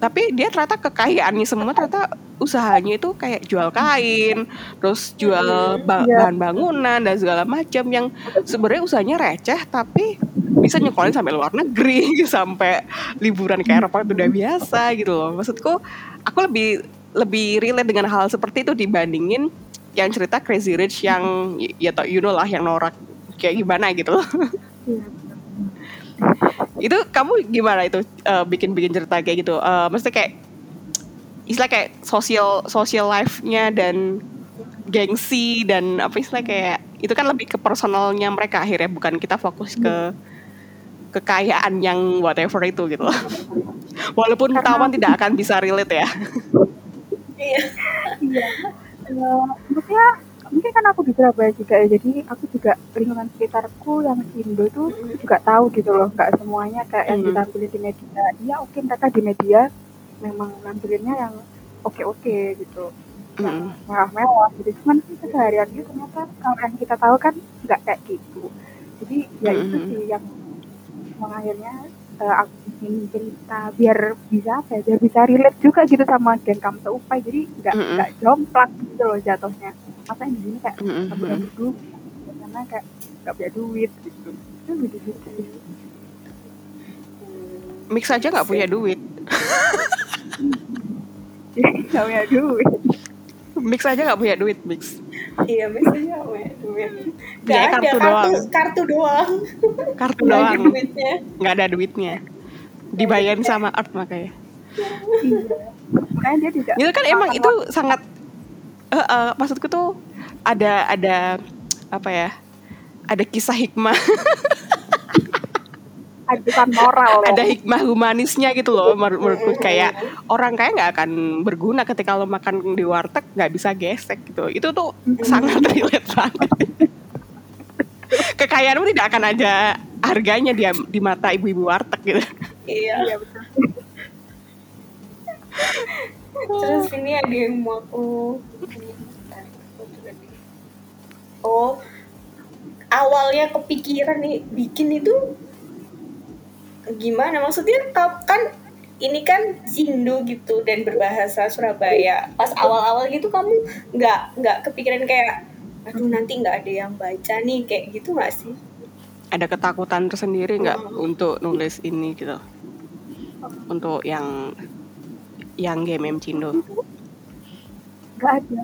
Tapi dia ternyata kekayaannya semua ternyata usahanya itu kayak jual kain terus jual ba iya. bahan bangunan dan segala macam yang sebenarnya usahanya receh tapi bisa nyekolin sampai luar negeri sampai liburan ke Eropa itu udah biasa gitu loh maksudku aku lebih lebih relate dengan hal seperti itu dibandingin yang cerita Crazy Rich yang ya tau you know lah yang norak kayak gimana gitu loh. Itu kamu gimana itu uh, bikin-bikin cerita kayak gitu? Uh, mesti kayak istilah kayak sosial social life-nya dan gengsi dan apa istilah kayak itu kan lebih ke personalnya mereka akhirnya bukan kita fokus ke kekayaan yang whatever itu gitu loh. Walaupun Karena, tawan tidak akan bisa relate ya. Iya. Iya. Uh, maksudnya mungkin kan aku di Surabaya juga ya jadi aku juga lingkungan sekitarku yang Indo tuh juga tahu gitu loh nggak semuanya kayak yang ditampilin di media iya oke okay, mereka di media memang nampilinnya yang oke oke gitu yang mewah-mewah gitu cuman keseharian itu ternyata kalau yang kita tahu kan nggak kayak gitu jadi ya itu sih yang akhirnya uh, aku bikin cerita biar bisa apa ya biar bisa relate juga gitu sama geng kamu seupai. Jadi nggak nggak mm -hmm. jomplang gitu loh jatuhnya. Apa yang di sini kayak mm -hmm. karena kayak nggak punya duit gitu. Itu gitu gitu mix aja nggak punya duit. Nggak punya duit mix aja nggak punya duit mix. Iya mix aja nggak punya duit. Nggak ada kartu, doang. kartu doang. Kartu doang ada duitnya. Nggak ada duitnya. Dibayarin sama art makanya. Makanya dia tidak itu kan emang itu sangat uh, uh, maksudku tuh ada ada apa ya ada kisah hikmah ada moral ada hikmah humanisnya gitu loh menurutku. kayak orang kaya nggak akan berguna ketika lo makan di warteg nggak bisa gesek gitu. Itu tuh sangat relate banget. Kekayaanmu tidak akan ada harganya dia di mata ibu-ibu warteg gitu. Iya, iya betul. Terus ini ada yang mau aku oh awalnya kepikiran nih bikin itu gimana maksudnya kan ini kan Indo gitu dan berbahasa Surabaya pas awal-awal gitu kamu nggak nggak kepikiran kayak aduh nanti nggak ada yang baca nih kayak gitu nggak sih ada ketakutan tersendiri nggak hmm. untuk nulis ini gitu untuk yang yang game M Cindo? Gak ada.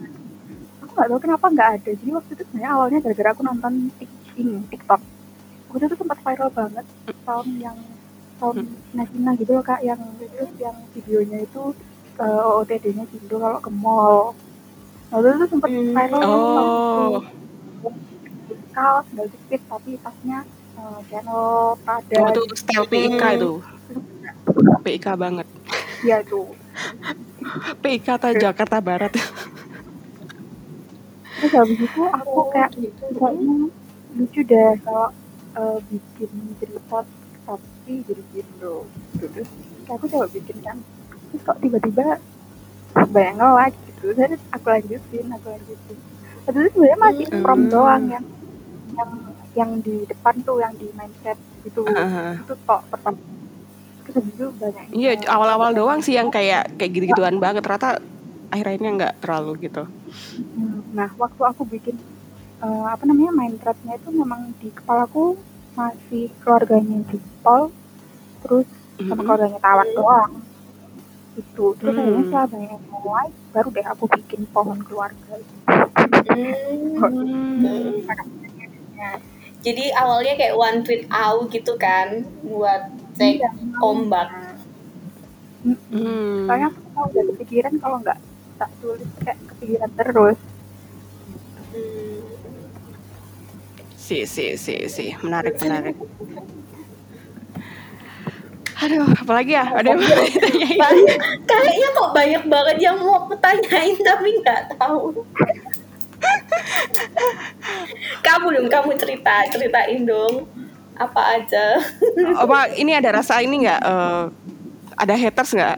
Aku gak tahu kenapa gak ada. Jadi waktu itu sebenarnya awalnya gara-gara aku nonton ini TikTok. Waktu itu sempat viral banget tahun yang tahun hmm. gitu loh kak yang terus yang videonya itu uh, eh, OOTD-nya Cindo kalau ke mall. Waktu itu sempat hmm. viral oh. kaos dari dikit tapi tasnya uh, channel pada oh, itu style PIK itu PIK banget iya tuh PIK atau Jakarta Barat terus habis itu aku kayak kayaknya lucu deh kalau uh, bikin cerita tapi jadi gitu. Terus kayak aku coba bikin kan. Terus kok tiba-tiba banyak nge-like gitu. Terus aku lanjutin aku lanjutin. Terus sebenarnya masih hmm. prom doang yang yang yang di depan tuh yang di mindset itu uh -huh. itu kok pertama. Iya awal-awal doang sih yang kayak kayak gitu-gituan banget. Ternyata akhirnya nggak terlalu gitu. Hmm, nah waktu aku bikin uh, apa namanya main itu memang di kepalaku masih keluarganya di Terus sama mm-hmm. keluarganya Tawar doang itu terus mm. akhirnya setelah banyak yang mulai baru deh aku bikin pohon keluarga mm. jadi awalnya kayak one tweet out gitu kan buat cek iya, ombak hmm. soalnya aku tahu udah kepikiran kalau nggak tak tulis kayak kepikiran terus hmm. si si si si menarik menarik Aduh, apalagi ya? Ada yang mau ditanyain? Kayaknya kok banyak banget yang mau aku tanyain tapi nggak tahu. kamu dong, kamu cerita, ceritain dong. Apa aja? Apa ini ada rasa ini nggak uh, ada haters nggak?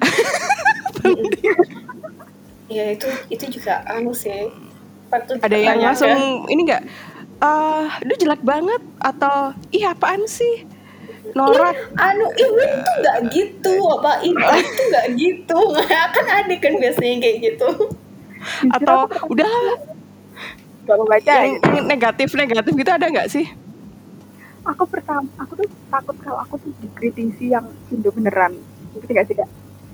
Ya itu itu juga anu sih. Ada yang langsung ini nggak uh, lu jelek banget atau ih apaan sih Nora anu Iwin tuh nggak gitu apa Iwin tuh nggak gitu kan ada kan biasanya kayak gitu atau udah gak mau baca yang, gitu. yang negatif negatif gitu ada nggak sih aku pertama aku tuh takut kalau aku tuh dikritisi yang Indo beneran itu gak sih kak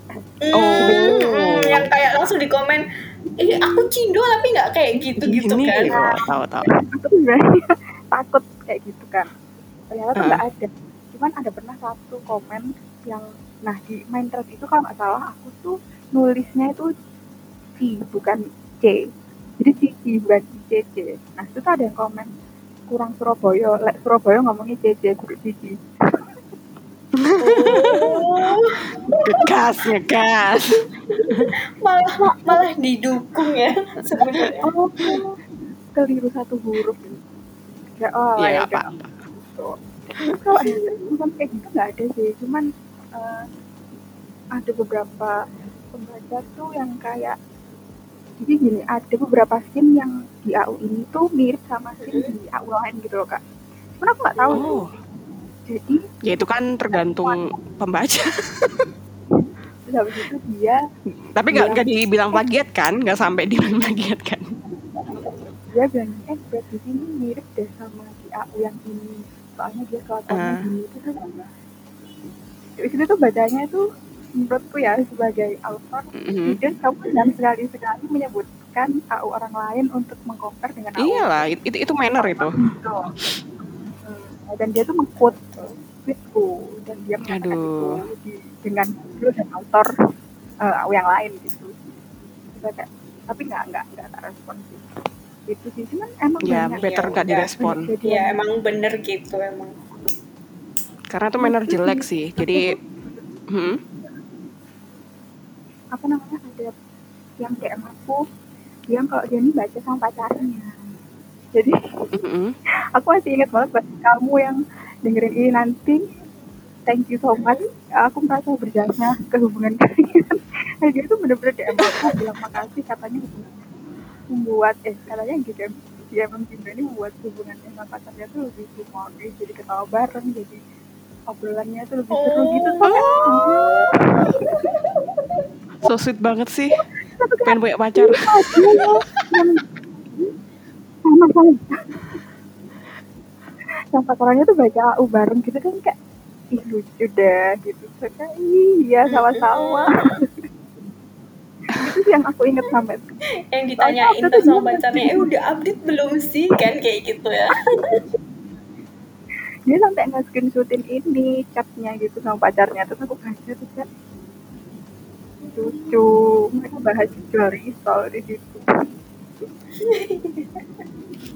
Hmm, oh. yang kayak langsung di komen, eh aku Cindo tapi nggak kayak gitu gitu Gini, kan? Tahu tahu. Aku tuh takut kayak gitu kan. Ternyata tuh nggak ada. Cuman ada pernah satu komen yang, nah di main thread itu kalau nggak salah aku tuh nulisnya itu C bukan C. Jadi Cici bukan C C. Nah itu tuh ada yang komen kurang Surabaya, lek Surabaya ngomongnya C C kudu Cici. Oh. ngegas, ngegas. malah malah didukung ya sebenarnya. Oh, keliru satu huruf. Ya, oh, ya, ya apa, apa. Kalau bukan kayak gitu nggak ada sih, cuman uh, ada beberapa pembaca tuh yang kayak jadi gini, ada beberapa scene yang di AU ini tuh mirip sama scene di AU lain gitu loh kak. Cuman aku nggak tahu oh. Jadi ya itu kan tergantung pembaca. Habis itu dia tapi nggak nggak dibilang plagiat kan? Nggak sampai dibilang plagiat kan? Dia bilang eh berarti ini mirip deh sama di AU yang ini soalnya dia kelakuannya uh. gini itu tuh di situ tuh bacanya itu menurutku ya sebagai author mm-hmm. dan kamu jangan sekali sekali menyebutkan AU orang lain untuk mengcompare dengan AU iyalah itu itu, itu manner itu. Gitu. Dan dia tuh mengquote tweetku dan dia mengatakan itu di, dengan judul dan autor uh, yang lain gitu. Kita kayak tapi nggak nggak nggak respon sih itu sih. Cuman emang ya better nggak ya, direspon. ya emang bener gitu emang. Karena tuh manner jelek sih jadi hmm? apa namanya ada yang DM aku yang kalau dia ini baca sama pacarnya. Jadi mm-hmm. aku masih ingat banget buat kamu yang dengerin ini nanti. Thank you so much. Aku merasa berjasa ke hubungan kalian. Nah, dia tuh bener-bener DM aku bilang makasih katanya membuat eh katanya gitu dia emang Cinta ini membuat hubungannya sama pacarnya tuh lebih humoris jadi ketawa bareng jadi obrolannya tuh lebih seru gitu. Oh. so sweet banget sih. Pengen punya pacar. Sama yang pacarannya tuh baca AU bareng gitu kan kayak ih lucu deh gitu. Kayak iya sama-sama itu sih yang aku inget sampai yang ditanyain tuh sama pacarnya eh udah update belum sih? Kan kayak gitu ya. Dia sampai nggak screenshotin ini chatnya gitu sama pacarnya. Terus aku baca tuh chat lucu. Mereka bahas jual risol di situ.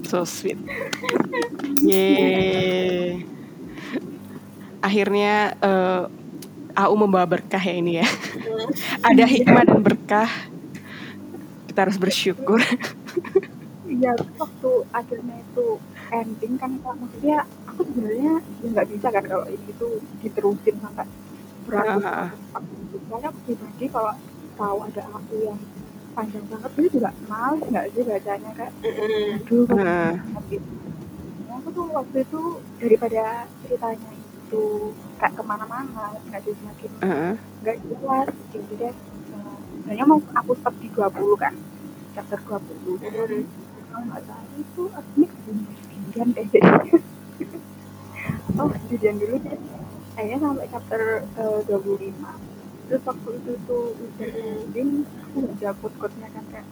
So sweet. Yeay. Akhirnya uh, AU membawa berkah ya ini ya. Ada hikmah dan berkah. Kita harus bersyukur. Iya, waktu akhirnya itu ending kan maksudnya aku sebenarnya ya nggak bisa kan kalau ini tuh diterusin sampai beratus. Soalnya aku pribadi kalau tahu ada aku yang panjang banget itu juga males nggak sih bacanya kayak aduh uh. aku tuh waktu itu daripada ceritanya itu kayak ke mana-mana nggak jadi semakin nggak uh. jelas jadi deh sebenarnya mau aku stop di 20 kan? Chapter 20 terus kalau nggak salah itu aslinya kejadian deh. Oh kejadian dulu deh. Kayaknya sampai chapter uh, 25 terus waktu itu tuh udah ending aku udah quote quote kan kayak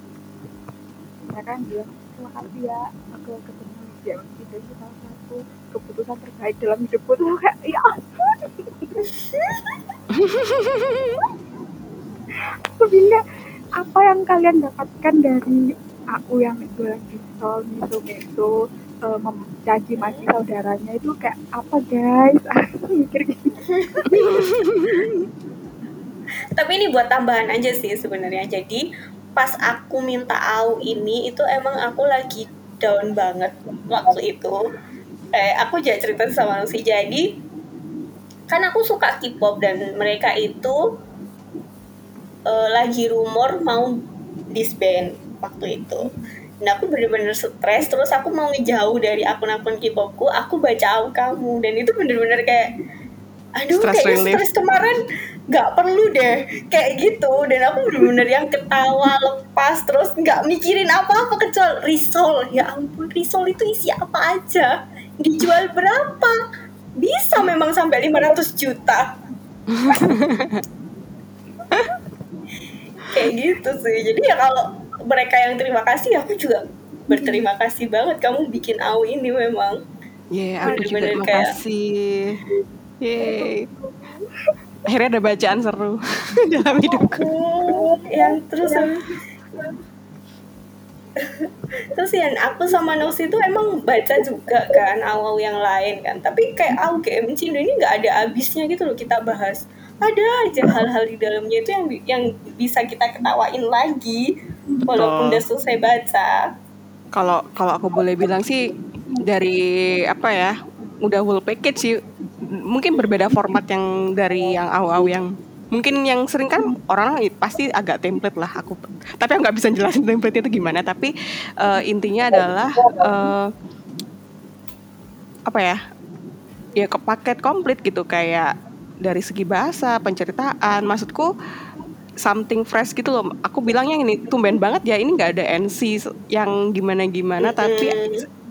ya kan dia terima kasih ya aku ketemu dia itu itu salah satu keputusan terbaik dalam hidupku. Tuh kayak ya ampun bilang apa yang kalian dapatkan dari aku yang jualan pistol itu itu uh, mencaci maki saudaranya itu kayak apa guys? Aku mikir gitu. Tapi ini buat tambahan aja sih sebenarnya. Jadi pas aku minta au ini itu emang aku lagi down banget waktu itu. Eh aku jadi cerita sama Lucy jadi. Kan aku suka K-pop dan mereka itu uh, lagi rumor mau disband waktu itu. Dan aku bener-bener stres terus aku mau ngejauh dari akun-akun K-popku aku baca au kamu. Dan itu bener-bener kayak aduh stress kayaknya stres kemarin nggak perlu deh. Kayak gitu. Dan aku bener-bener yang ketawa lepas terus nggak mikirin apa-apa kecuali risol. Ya ampun risol itu isi apa aja? Dijual berapa? Bisa memang sampai 500 juta kayak gitu sih jadi ya kalau mereka yang terima kasih aku juga berterima kasih banget kamu bikin au ini memang Iya, yeah, aku juga terima kasih. Yeay. Akhirnya ada bacaan seru dalam hidupku. yang terus terus yang aku sama Nusi itu emang baca juga kan awal yang lain kan tapi kayak game Cindo ini nggak ada habisnya gitu loh kita bahas ada aja hal-hal di dalamnya itu yang yang bisa kita ketawain lagi Betul. walaupun udah selesai baca kalau kalau aku boleh bilang sih dari apa ya udah full package sih mungkin berbeda format yang dari yang awal yang mungkin yang sering kan orang pasti agak template lah aku tapi aku nggak bisa jelasin template itu gimana tapi uh, intinya adalah uh, apa ya ya ke paket komplit gitu kayak dari segi bahasa penceritaan maksudku something fresh gitu loh aku bilangnya ini tumben banget ya ini nggak ada NC yang gimana gimana tapi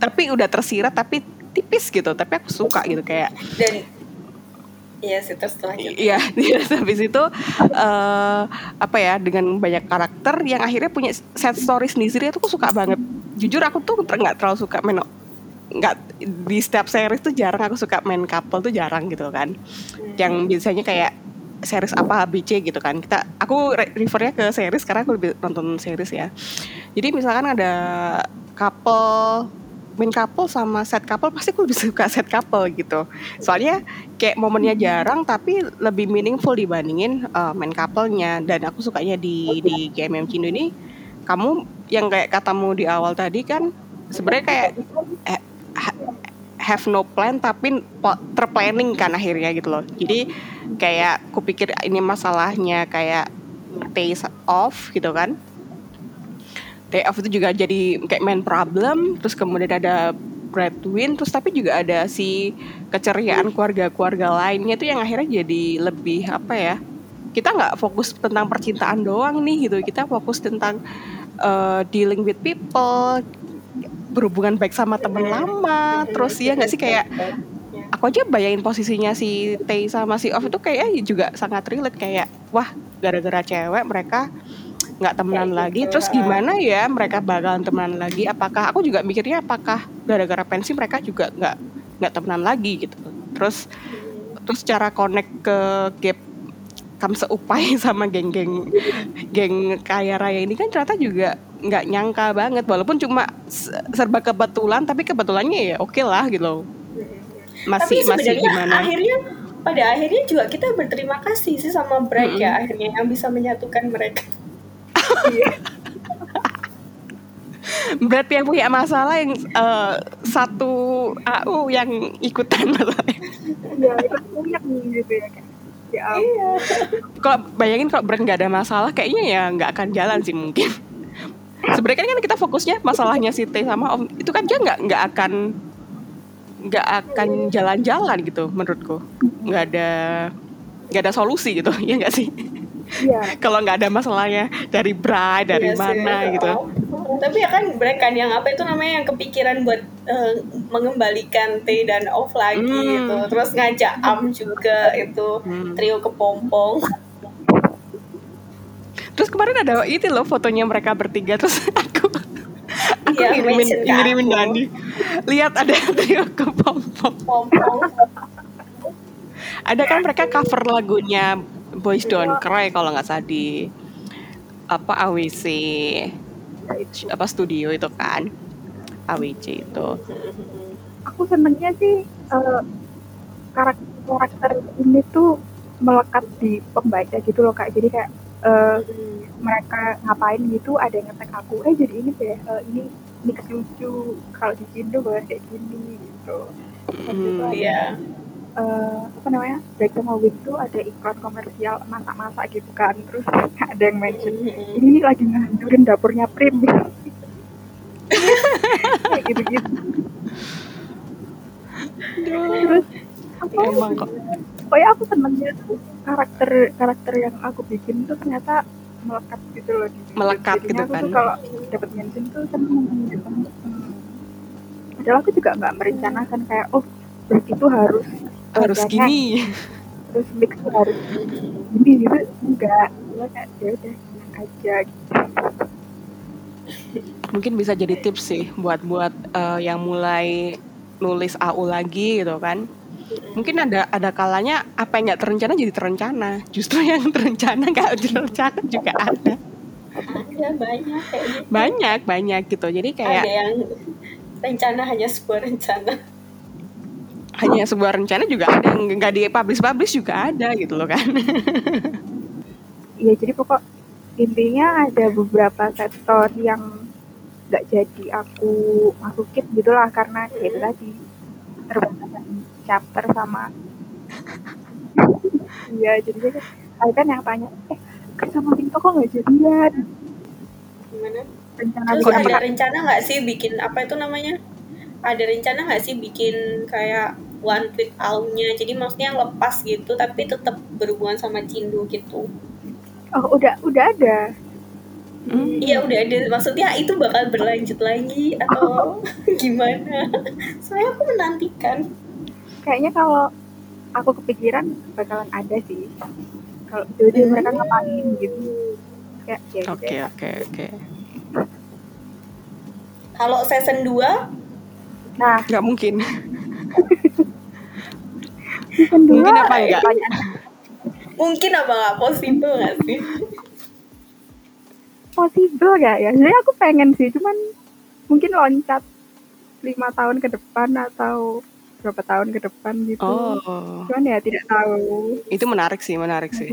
tapi udah tersirat tapi tipis gitu tapi aku suka gitu kayak dan Iya sih terus lanjut. Iya, habis itu uh, apa ya dengan banyak karakter yang akhirnya punya set story sendiri itu aku suka banget. Jujur aku tuh nggak terlalu suka main nggak di setiap series tuh jarang aku suka main couple tuh jarang gitu kan. Hmm. Yang biasanya kayak series apa ABC gitu kan. Kita aku refernya ke series karena aku lebih nonton series ya. Jadi misalkan ada couple main couple sama set couple pasti aku lebih suka set couple gitu. Soalnya kayak momennya jarang tapi lebih meaningful dibandingin uh, main couple-nya. Dan aku sukanya di di GMM Cindo ini kamu yang kayak katamu di awal tadi kan sebenarnya kayak eh, have no plan tapi terplanning kan akhirnya gitu loh. Jadi kayak kupikir ini masalahnya kayak taste off gitu kan. Day off itu juga jadi kayak main problem terus kemudian ada breadwin terus tapi juga ada si keceriaan keluarga-keluarga lainnya itu yang akhirnya jadi lebih apa ya kita nggak fokus tentang percintaan doang nih gitu. Kita fokus tentang uh, dealing with people berhubungan baik sama temen lama. Terus ya nggak sih kayak aku aja bayangin posisinya si Tay sama si Off itu kayak juga sangat relate kayak wah gara-gara cewek mereka nggak temenan lagi gitu. terus gimana ya mereka bakalan temenan lagi? Apakah aku juga mikirnya apakah gara-gara pensi mereka juga nggak nggak temenan lagi? Gitu. Terus terus cara connect ke gap kam seupai sama geng-geng geng kaya raya ini kan ternyata juga nggak nyangka banget walaupun cuma serba kebetulan tapi kebetulannya ya oke okay lah gitu masih tapi masih gimana akhirnya pada akhirnya juga kita berterima kasih sih sama Brad mm -hmm. ya akhirnya yang bisa menyatukan mereka Berarti yang punya masalah yang uh, satu AU yang ikutan masalahnya. Iya, punya gitu ya kan. Ya, iya. Kalau bayangin kalau brand nggak ada masalah, kayaknya ya nggak akan jalan sih mungkin. Sebenarnya kan kita fokusnya masalahnya si T sama Om itu kan dia nggak nggak akan nggak akan jalan-jalan gitu menurutku. Nggak ada nggak ada solusi gitu, ya nggak sih? Iya. Kalau nggak ada masalahnya dari Bray dari iya mana sih. gitu. Tapi ya kan mereka kan yang apa itu namanya yang kepikiran buat uh, mengembalikan T dan Off lagi hmm. gitu. Terus ngajak Am juga itu hmm. trio kepompong. Terus kemarin ada itu loh fotonya mereka bertiga terus aku aku ya, ngirimin ngirimin Dandi. Lihat ada trio kepompong. ada kan mereka cover lagunya Boys Don't Cry kalau nggak salah di apa AWC apa studio itu kan AWC itu. Aku senengnya sih uh, karakter karakter ini tuh melekat di pembaca gitu loh kak. Jadi kayak uh, mereka ngapain gitu ada yang ngetek aku eh jadi ini deh uh, ini ini lucu kalau di Indo kayak gini gitu. Mm, iya uh, apa namanya Black sama Wing tuh ada iklan komersial masak-masak gitu kan terus ada yang mention. Ini nih lagi ngancurin dapurnya Prim. Kayak gitu-gitu. Terus apa emang. Kok pokoknya aku senengnya tuh karakter karakter yang aku bikin tuh ternyata melekat gitu loh di melekat gitu kan. kalau dapat mention tuh seneng gitu padahal aku juga nggak merencanakan kayak oh berarti itu harus harus gini. Terus mix harus gini gitu. Enggak. Cuma kayak ya udah aja gitu. Mungkin bisa jadi tips sih buat buat uh, yang mulai nulis AU lagi gitu kan. Mungkin ada ada kalanya apa yang nggak terencana jadi terencana. Justru yang terencana nggak terencana juga ada. Ada banyak kayak gitu. banyak banyak gitu. Jadi kayak ada yang rencana hanya sebuah rencana hanya sebuah rencana juga ada yang nggak di publish publish juga ada gitu loh kan. Iya jadi pokok intinya ada beberapa sektor yang nggak jadi aku masukin gitulah karena hmm. itu tadi terbatasan chapter sama iya jadi saya kan yang tanya eh sama Pinto kok nggak jadian? Gimana? Rencana Terus ada rencana nggak sih bikin apa itu namanya? Ada rencana nggak sih bikin kayak one tweet out-nya jadi maksudnya yang lepas gitu tapi tetap berhubungan sama Cindu gitu oh udah udah ada Hmm. Iya udah ada maksudnya itu bakal berlanjut lagi atau gimana? Soalnya aku menantikan. Kayaknya kalau aku kepikiran bakalan ada sih. Kalau jadi hmm. mereka ngapain gitu. Kayak ya gitu Oke oke oke. Kalau season 2? Nah, nggak mungkin. season 2 mungkin apa enggak? mungkin apa nggak possible nggak sih? possible gak ya? Jadi aku pengen sih, cuman mungkin loncat lima tahun ke depan atau berapa tahun ke depan gitu. Oh. Cuman ya tidak tahu. Itu menarik sih, menarik sih.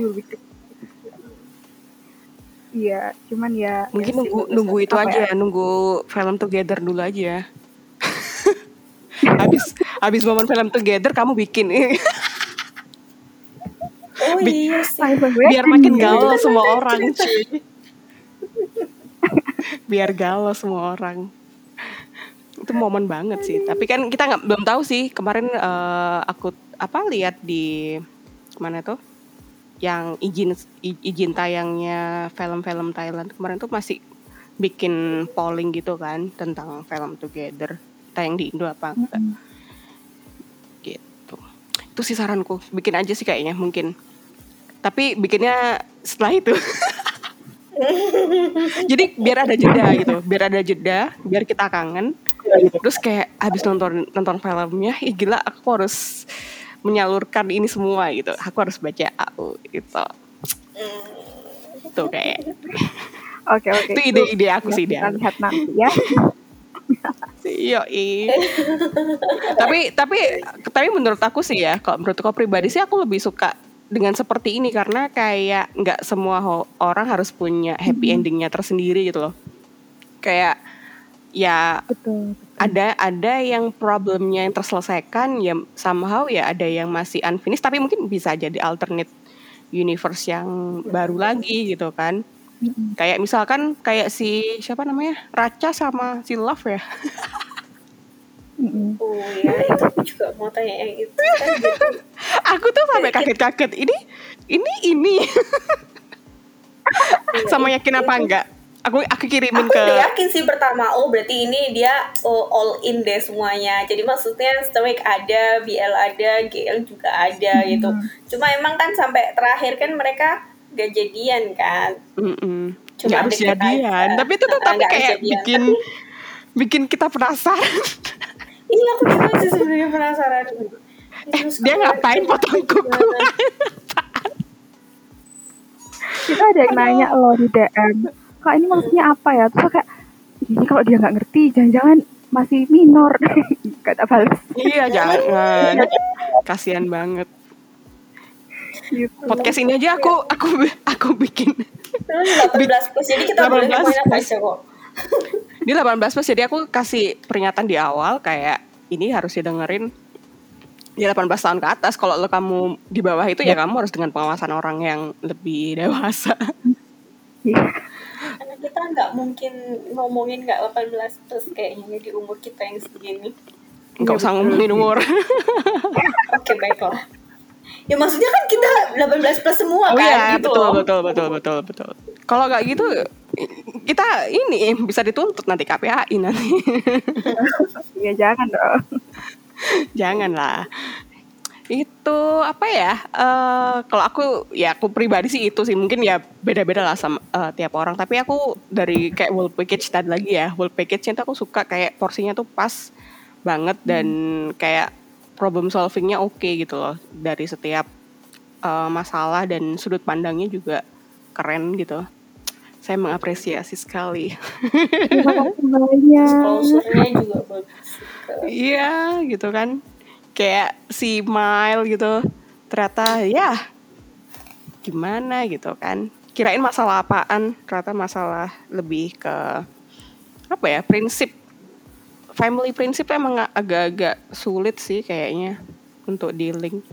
Iya, cuman ya. Mungkin ya nunggu nunggu itu aja, ya? nunggu film together dulu aja. habis habis momen film together kamu bikin. oh iya sih. Biar makin gaul semua orang cuy. Biar galau semua orang. Itu momen banget sih. Tapi kan kita nggak belum tahu sih. Kemarin uh, aku apa lihat di mana tuh? Yang izin izin tayangnya film-film Thailand. Kemarin tuh masih bikin polling gitu kan tentang film Together. Tayang di Indo apa enggak mm -hmm. Itu sih saranku bikin aja sih kayaknya mungkin tapi bikinnya setelah itu Jadi biar ada jeda gitu, biar ada jeda, biar kita kangen. Terus kayak habis nonton nonton filmnya, ih gila aku harus menyalurkan ini semua gitu. Aku harus baca AU gitu. Tuh kayak. Oke oke. Itu ide-ide aku sih dia. Lihat nanti ya. Iya, tapi tapi tapi menurut aku sih ya, kalau menurut aku pribadi sih aku lebih suka dengan seperti ini karena kayak nggak semua orang harus punya happy endingnya tersendiri gitu loh. Kayak ya betul, betul. ada ada yang problemnya yang terselesaikan ya somehow ya ada yang masih unfinished tapi mungkin bisa jadi alternate universe yang baru lagi gitu kan kayak misalkan kayak si siapa namanya Racha sama si Love ya Oh ya, itu aku juga mau tanya yang itu. Kan gitu. aku tuh sampai kaget-kaget. Ini, ini, ini. Sama yakin apa enggak? Aku aku kirimin aku ke. Aku yakin sih pertama. Oh berarti ini dia oh, all in deh semuanya. Jadi maksudnya Stoic ada, BL ada, GL juga ada hmm. gitu. Cuma emang kan sampai terakhir kan mereka gak jadian kan. Mm -mm. Cuma gak harus jadian. Tapi itu tuh tapi kayak jadian. bikin bikin kita penasaran. Iya aku juga sih sebenarnya penasaran. Eh, dia ngapain potong kuku? Kita ada yang nanya loh di DM. Kak ini maksudnya apa ya? Terus kayak ini kalau dia nggak ngerti, jangan-jangan masih minor. Kata balas. Iya jangan. Kasihan banget. Gitu. Podcast ini aja aku aku aku bikin. 18 plus jadi kita boleh ngomongin apa aja kok. Ini 18 plus jadi aku kasih peringatan di awal kayak ini harus didengerin ya 18 tahun ke atas. Kalau lo kamu di bawah itu ya, ya kamu harus dengan pengawasan orang yang lebih dewasa. Iya. Karena kita nggak mungkin ngomongin nggak 18 plus kayaknya di umur kita yang segini. Nggak usah ngomongin umur. Oke baiklah. Ya maksudnya kan kita 18 plus semua oh, kan iya, gitu betul, loh. betul betul betul betul. Kalau nggak gitu kita ini bisa dituntut nanti KPAI nanti. Ya jangan dong. Jangan lah. Itu apa ya uh, kalau aku ya aku pribadi sih itu sih. Mungkin ya beda-beda lah sama uh, tiap orang. Tapi aku dari kayak world package tadi lagi ya. World package itu aku suka kayak porsinya tuh pas banget dan hmm. kayak problem solvingnya oke okay gitu loh. Dari setiap uh, masalah dan sudut pandangnya juga keren gitu. Saya mengapresiasi sekali. Terima kasih juga bagus. Iya, gitu kan. Kayak si Mile gitu. Ternyata ya gimana gitu kan. Kirain masalah apaan? Ternyata masalah lebih ke apa ya prinsip family prinsip emang agak-agak sulit sih kayaknya untuk dealing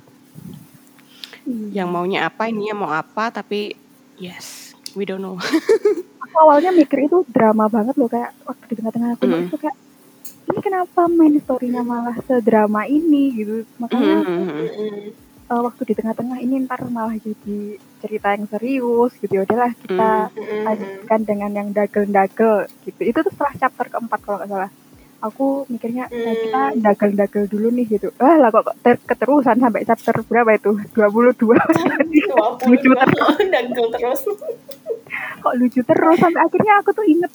hmm. yang maunya apa ininya mau apa tapi yes we don't know aku awalnya mikir itu drama banget loh kayak waktu di tengah-tengah aku mm. itu kayak ini kenapa main storynya malah sedrama ini gitu makanya mm -hmm. uh, waktu di tengah-tengah ini ntar malah jadi cerita yang serius gitu ya udahlah kita mm -hmm. dengan yang dagel-dagel gitu itu tuh setelah chapter keempat kalau nggak salah aku mikirnya mm. nah, kita dagel-dagel dulu nih gitu. Ah lah kok ter keterusan sampai chapter berapa itu? 22 lucu terus. Dagel terus. Kok lucu terus? Sampai akhirnya aku tuh inget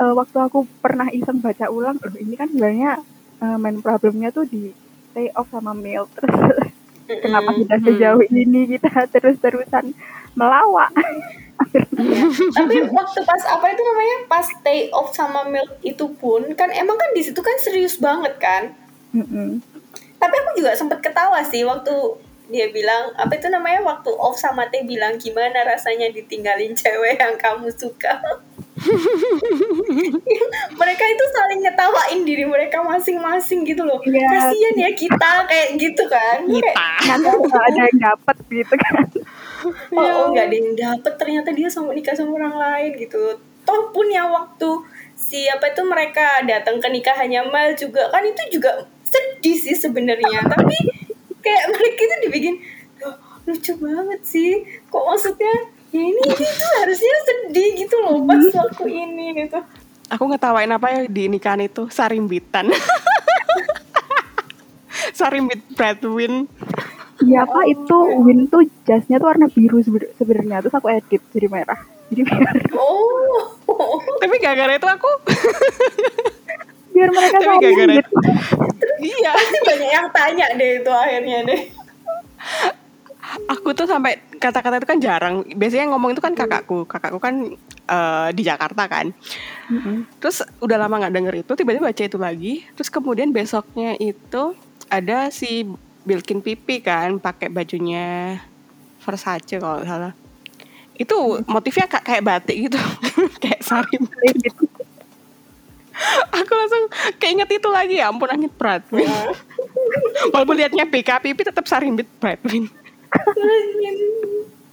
uh, waktu aku pernah iseng baca ulang, oh, ini kan sebenarnya uh, main problemnya tuh di stay off sama mail terus. kenapa sudah sejauh ini kita terus-terusan melawak. ya. Tapi waktu pas apa itu namanya pas stay off sama milk itu pun kan emang kan di situ kan serius banget kan. Tapi aku juga sempet ketawa sih waktu dia bilang apa itu namanya waktu off sama teh bilang gimana rasanya ditinggalin cewek yang kamu suka. mereka itu saling ngetawain diri mereka masing-masing gitu loh. Ya. Kasian ya kita kayak gitu kan. Kita. Nanti ada yang dapet gitu kan. Oh, ya. oh nggak ada yang dapet ternyata dia sama nikah sama orang lain gitu. Toh pun ya waktu siapa itu mereka datang ke nikahannya Mal juga kan itu juga sedih sih sebenarnya. Tapi kayak mereka itu dibikin lucu banget sih. Kok maksudnya ya ini itu harusnya sedih gitu loh pas waktu ini gitu. Aku ngetawain apa ya di nikahan itu? Sarimbitan. Sarimbit Bradwin Iya apa itu Win tuh jasnya tuh warna biru sebenarnya. Terus aku edit jadi merah jadi biar oh. Tapi gara-gara itu aku biar mereka tapi gara-gara itu iya pasti banyak yang tanya deh itu akhirnya deh aku tuh sampai kata-kata itu kan jarang. Biasanya yang ngomong itu kan kakakku. Kakakku kan uh, di Jakarta kan. Mm-hmm. Terus udah lama nggak denger itu, tiba-tiba baca itu lagi. Terus kemudian besoknya itu ada si Bilkin Pipi kan, pakai bajunya Versace kalau salah. Itu motifnya kayak batik gitu, kayak sari gitu. aku langsung keinget itu lagi ya ampun angin Bradwin walaupun liatnya BK Pipi tetap sarimbit Bradwin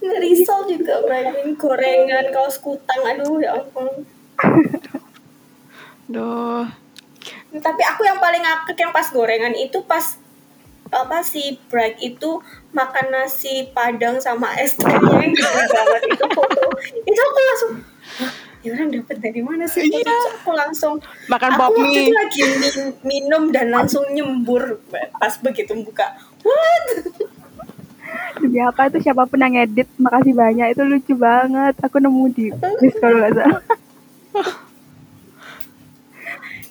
Risol juga mainin gorengan kaos kutang aduh ya ampun. Duh. Tapi aku yang paling ngakak yang pas gorengan itu pas apa si Bragg itu makan nasi padang sama es tehnya yang gitu banget. Itu foto itu aku langsung ya orang dapat dari mana sih? Iya. itu aku langsung makan aku waktu itu lagi minum dan langsung nyembur pas begitu buka. What? Demi apa itu? Siapa pun yang edit makasih banyak. Itu lucu banget. Aku nemu di list kalau nggak salah.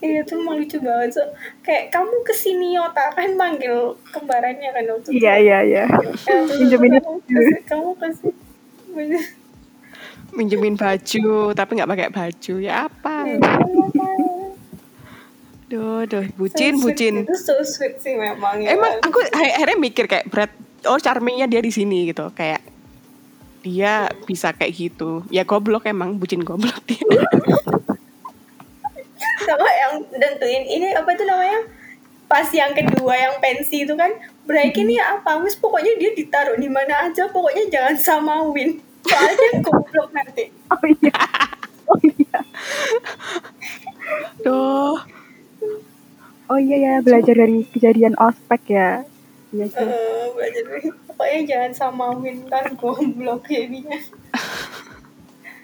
Iya itu emang lucu banget. So, Kayak kamu ke sini Yota kan manggil kembarannya kan waktu Iya iya iya. Minjemin kamu, kamu kasih Minjemin baju Tapi gak pakai baju. Ya apa? Duh, duh, bucin, so bucin. Itu so sweet sih memang. Ya. Emang aku akhirnya mikir kayak berat oh charmingnya dia di sini gitu. Kayak dia bisa kayak gitu. Ya goblok emang bucin goblok dia. Sama yang tentuin ini apa itu namanya? Pas yang kedua yang pensi itu kan break ini apa? Wis pokoknya dia ditaruh di mana aja pokoknya jangan sama Win soalnya goblok nanti oh iya oh iya Duh. oh iya ya belajar dari kejadian ospek ya Iya sih. Uh, belajar pokoknya jangan sama Wintan goblok jadinya.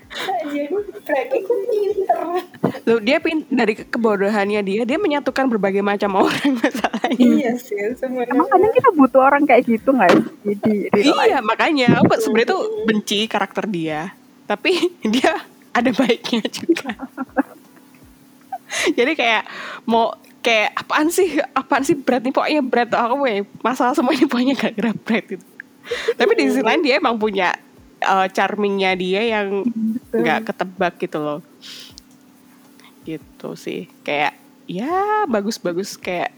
Jadi itu pinter. Loh, dia pin dari kebodohannya dia, dia menyatukan berbagai macam orang masalahnya. Iya sih, sebenarnya. Emang kadang kita butuh orang kayak gitu nggak ya? Jadi iya makanya aku sebenarnya tuh benci karakter dia, tapi dia ada baiknya juga. Jadi kayak mau kayak apaan sih apaan sih berat nih pokoknya berat aku ya masalah semua ini pokoknya gak gara berat gitu. Tapi di sisi lain dia emang punya uh, charmingnya dia yang nggak ketebak gitu loh. Gitu sih. Kayak ya bagus-bagus kayak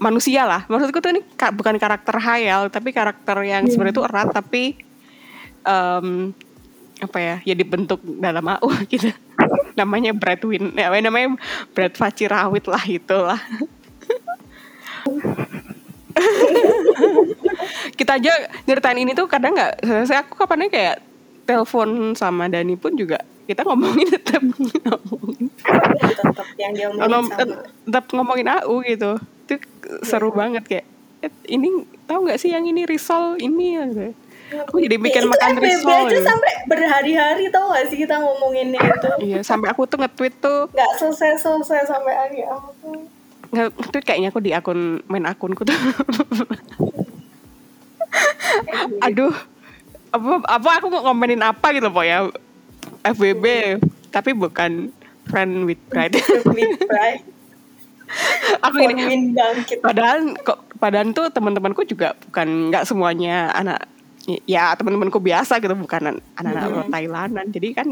manusia lah. Maksudku tuh ini bukan karakter hayal tapi karakter yang yeah. sebenarnya tuh erat tapi um, apa ya ya dibentuk dalam AU gitu. Namanya Brad Win ya namanya Brad Facirawit lah itulah kita aja nyeritain ini tuh kadang nggak saya aku kapannya kayak telepon sama Dani pun juga kita ngomongin tetap ngomongin. Tetap yang dia ngomongin sama. tetap ngomongin AU gitu. Itu seru yeah. banget kayak eh, ini tahu nggak sih yang ini risol ini gitu. aku jadi bikin ya, makan risol aja gitu. sampai berhari-hari tau gak sih kita ngomonginnya itu? Iya sampai aku tuh nge-tweet tuh. Nggak selesai-selesai sampai hari aku nge-tweet kayaknya aku di akun main akunku tuh aduh. Apa apa aku ngomenin apa gitu po ya? FBB tapi bukan friend with pride. With pride. Aku ini padahal kok padahal tuh teman-temanku juga bukan nggak semuanya anak ya teman-temanku biasa gitu bukan anak-anak mm-hmm. Thailandan. Jadi kan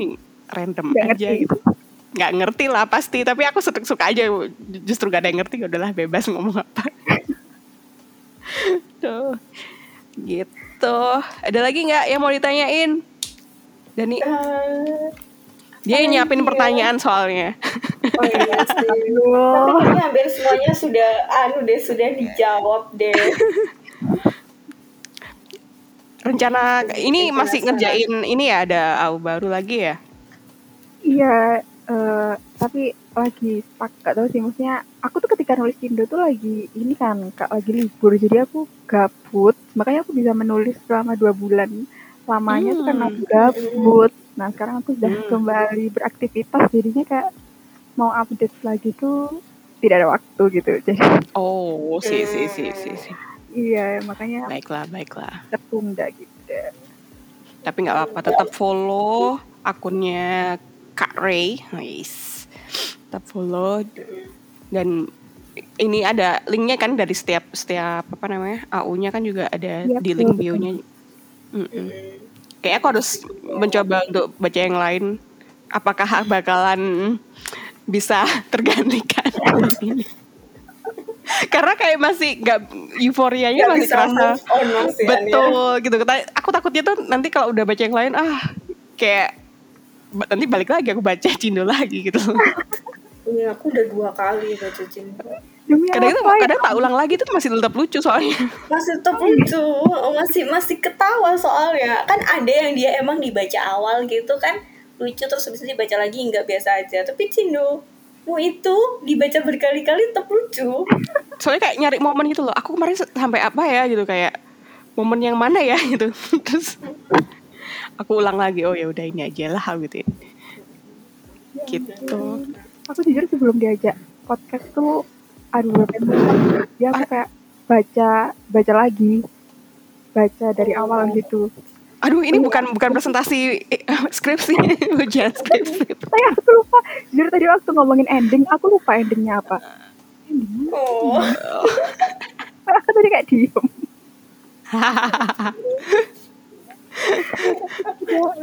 random gak aja ngerti. gitu. Nggak ngerti lah pasti. Tapi aku suka suka aja justru gak ada yang ngerti ya udahlah bebas ngomong apa. Tuh gitu. Ada lagi nggak yang mau ditanyain? Dani? Uh, dia yang nyiapin ya? pertanyaan soalnya. Oh iya sih. Tapi kayaknya hampir semuanya sudah anu deh sudah dijawab deh. Rencana ini masih ngerjain ini ya ada au baru lagi ya? Iya uh, tapi lagi stuck gak tau sih maksudnya aku tuh ketika nulis Indo tuh lagi ini kan kak lagi libur jadi aku gabut makanya aku bisa menulis selama dua bulan. Lamanya hmm. tuh karena gabut. Nah sekarang aku sudah hmm. kembali beraktivitas jadinya kayak mau update lagi tuh tidak ada waktu gitu. Jadi oh si si si si, si. iya makanya baiklah baiklah. tertunda gitu. Tapi nggak apa-apa tetap follow akunnya Kak Ray. Nice tetap follow dan ini ada linknya kan dari setiap setiap apa namanya AU-nya kan juga ada yep, di link bio-nya. Mm -mm. Kayak aku harus mencoba untuk baca yang lain. Apakah bakalan bisa tergantikan Karena kayak masih nggak euforianya masih terasa betul gitu. Aku takutnya tuh nanti kalau udah baca yang lain ah kayak nanti balik lagi aku baca Cindo lagi gitu. Iya, aku udah dua kali baca cinta. kadang itu kadang tak ulang lagi tuh masih tetap lucu soalnya. Masih tetap lucu, masih masih ketawa soalnya. Kan ada yang dia emang dibaca awal gitu kan lucu terus bisa dibaca lagi nggak biasa aja. Tapi Cindo mau itu dibaca berkali-kali tetap lucu. Soalnya kayak nyari momen gitu loh. Aku kemarin sampai apa ya gitu kayak momen yang mana ya gitu. terus aku ulang lagi oh ya udah ini aja lah gitu. Ya. Gitu aku jujur sebelum diajak podcast tuh aduh beberapa dia aku kayak baca baca lagi. Baca dari awal gitu. Aduh ini bukan bukan presentasi eh, skripsi ujian skripsi. Saya aku lupa. Jujur tadi waktu ngomongin ending aku lupa endingnya apa. Endingnya? Oh. aku tadi kayak diem.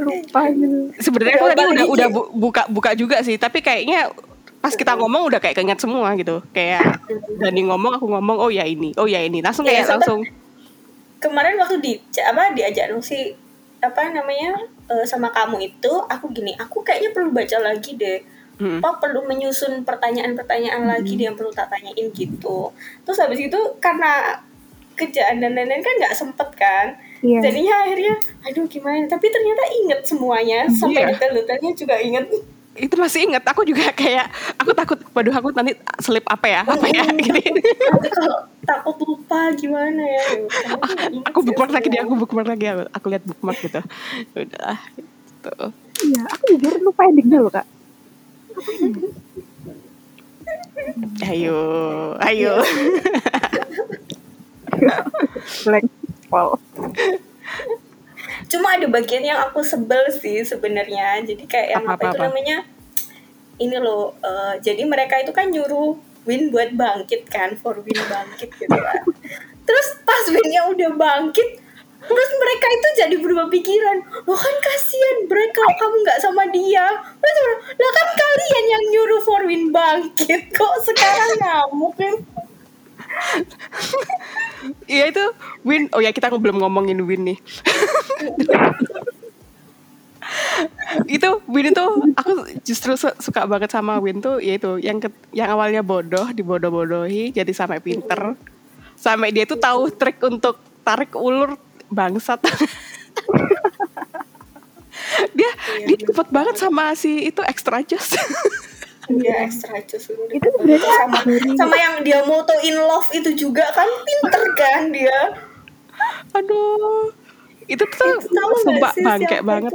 Lupa gitu. Sebenarnya aku tadi udah udah buka buka juga sih, tapi kayaknya pas kita ngomong udah kayak keinget semua gitu. Kayak Dani ngomong aku ngomong oh ya ini. Oh ya ini. Langsung kayak ya, langsung. kemarin waktu di apa diajak si apa namanya uh, sama kamu itu aku gini aku kayaknya perlu baca lagi deh. Hmm. Pak perlu menyusun pertanyaan-pertanyaan hmm. lagi dia yang perlu tak tanyain gitu. Terus habis itu karena kerjaan dan lain-lain kan nggak sempet kan yeah. jadinya akhirnya aduh gimana? Tapi ternyata inget semuanya. Sampai yeah. detail-detailnya juga inget itu masih inget aku juga kayak aku takut waduh aku nanti slip apa ya? Apa ya? Gitu. Kalau takut lupa gimana ya, ya aku bookmark lagi dia aku bookmark lagi. Aku, aku lihat bookmark gitu. Udah gitu. Iya aku jujur lupa endingnya loh kak. Ayo ayo. Blank wow cuma ada bagian yang aku sebel sih sebenarnya. Jadi kayak yang apa, apa, apa itu namanya ini loh uh, jadi mereka itu kan nyuruh Win buat bangkit kan for Win bangkit gitu kan. Terus pas Winnya udah bangkit terus mereka itu jadi berubah pikiran. Lo kan kasihan mereka kamu nggak sama dia. Terus lah kan kalian yang nyuruh for Win bangkit kok sekarang ngamuk Iya itu Win. Oh ya kita belum ngomongin Win nih. itu Win itu aku justru suka banget sama Win tuh yaitu yang ke, yang awalnya bodoh dibodoh-bodohi jadi sampai pinter sampai dia tuh tahu trik untuk tarik ulur bangsat dia iya, dia cepet banget sama si itu extra just Iya extra itu itu sama sama yang dia moto in love itu juga kan pinter kan dia. Aduh. Itu tuh sebab bangke banget.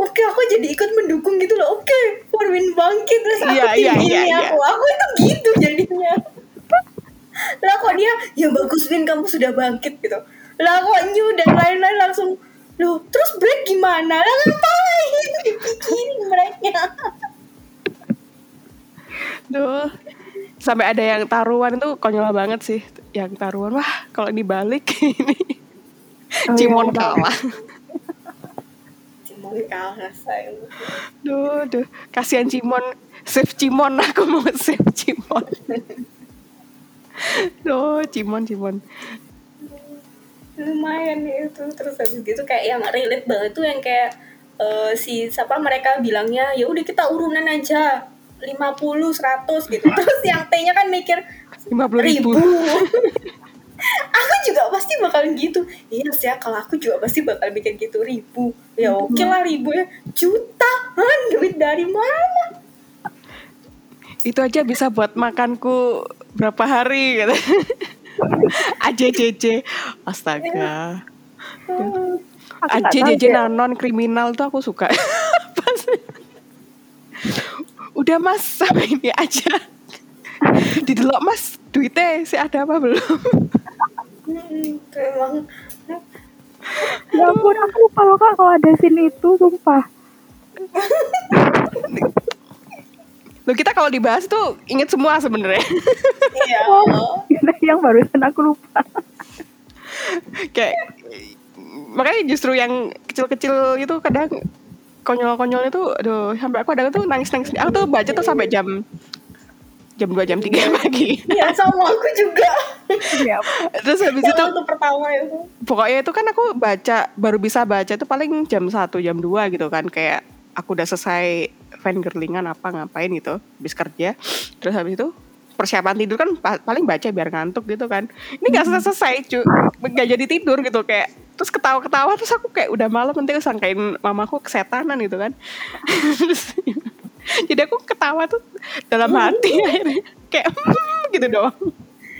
oke aku jadi ikut mendukung gitu loh. Oke Forwin bangkit terus aku iya, iya, iya, iya. aku aku itu gitu jadinya. Lah kok dia ya bagus Win kamu sudah bangkit gitu. Lah kok New dan lain-lain langsung loh terus break gimana? Lah ngapain dipikirin mereka Duh, sampai ada yang taruhan itu konyol banget sih. Yang taruhan wah kalau dibalik ini. Oh, Cimon iya, kalah Cimon kalah sayang duh duh. Kasihan Cimon. Save Cimon aku mau save Cimon. Duh Cimon Cimon. Lumayan itu. Terus habis gitu kayak yang relate banget tuh yang kayak uh, si siapa mereka bilangnya ya udah kita urunan aja 50 100 gitu. Terus yang T-nya kan mikir 50 ribu, ribu. aku juga pasti bakal gitu. Iya sih ya kalau aku juga pasti bakal mikir gitu. Ribu. Ya oke okay lah ribu ya. Juta han duit dari mana? Itu aja bisa buat makanku berapa hari gitu. AJJJ astaga. AJJJ non kriminal tuh aku suka udah mas sampai ini aja didelok mas duitnya sih ada apa belum emang ya ampun aku lupa loh kak kalau ada scene itu sumpah Loh kita kalau dibahas tuh inget semua sebenarnya. Iya. Oh, yang barusan aku lupa. Kayak makanya justru yang kecil-kecil itu kadang konyol-konyol itu aduh sampai aku ada tuh nangis-nangis. Aku tuh baca tuh sampai jam jam 2 jam 3 pagi. Iya sama aku juga. Terus habis itu itu pertama itu. Pokoknya itu kan aku baca baru bisa baca itu paling jam 1 jam 2 gitu kan kayak aku udah selesai fan girlingan apa ngapain gitu habis kerja. Terus habis itu persiapan tidur kan paling baca biar ngantuk gitu kan. Ini gak selesai selesai cu, gak jadi tidur gitu kayak terus ketawa-ketawa terus aku kayak udah malam nanti sangkain mamaku kesetanan gitu kan. jadi aku ketawa tuh dalam hati akhirnya. Kayak hmm, gitu doang.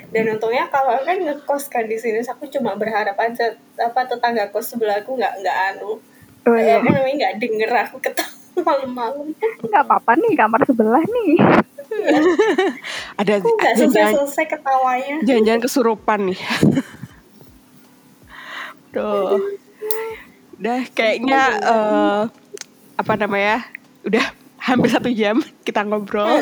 Dan untungnya kalau kan ngekos kan di sini aku cuma berharap aja apa tetangga kos sebelah aku nggak nggak anu. Oh, iya. apa namanya nggak denger aku ketawa malam-malam. Nggak apa-apa nih kamar sebelah nih. Ada aku nggak selesai selesai ketawanya. jangan-jangan kesurupan nih Tuh. Udah kayaknya uh, apa namanya? Udah hampir satu jam kita ngobrol.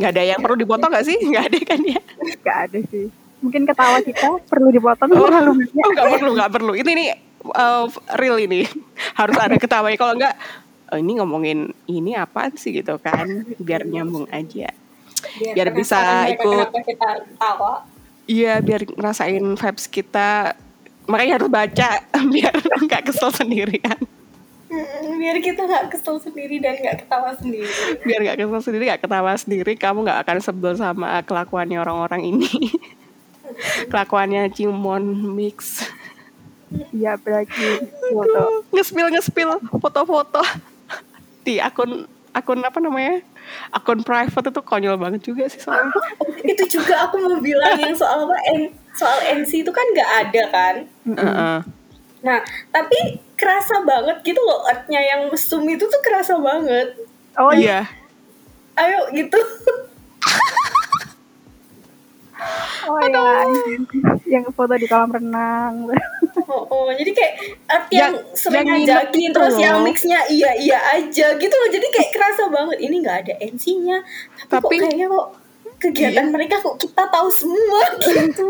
nggak ada yang perlu dipotong nggak sih? Nggak ada kan ya? Nggak ada sih. Mungkin ketawa kita perlu dipotong oh. Oh nggak perlu, nggak perlu. Ini nih uh, real ini harus ada ketawa. Kalau nggak, oh, ini ngomongin ini apa sih gitu kan? Biar nyambung aja. Biar, biar bisa ikut. Iya, biar ngerasain vibes kita. Makanya harus baca biar nggak kesel sendirian. Biar kita nggak kesel sendiri dan nggak ketawa sendiri. Biar nggak kesel sendiri nggak ketawa sendiri kamu nggak akan sebel sama kelakuannya orang-orang ini. Kelakuannya Cimon mix. Iya berarti foto. ngespil ngespil foto-foto di akun akun apa namanya akun private itu konyol banget juga sih soalnya. Itu juga aku mau bilang yang soal apa N, soal NC itu kan nggak ada kan? Uh -uh. nah tapi kerasa banget gitu loh artnya yang mesum itu tuh kerasa banget. Oh iya. Ayo gitu oh iya. Yang foto di kolam renang. Oh, oh. jadi kayak art yang, yang sering ngajakin gitu terus loh. yang mixnya iya iya aja gitu loh. Jadi kayak kerasa banget ini nggak ada MC-nya tapi, tapi kok kayaknya kok kegiatan iya. mereka kok kita tahu semua gitu.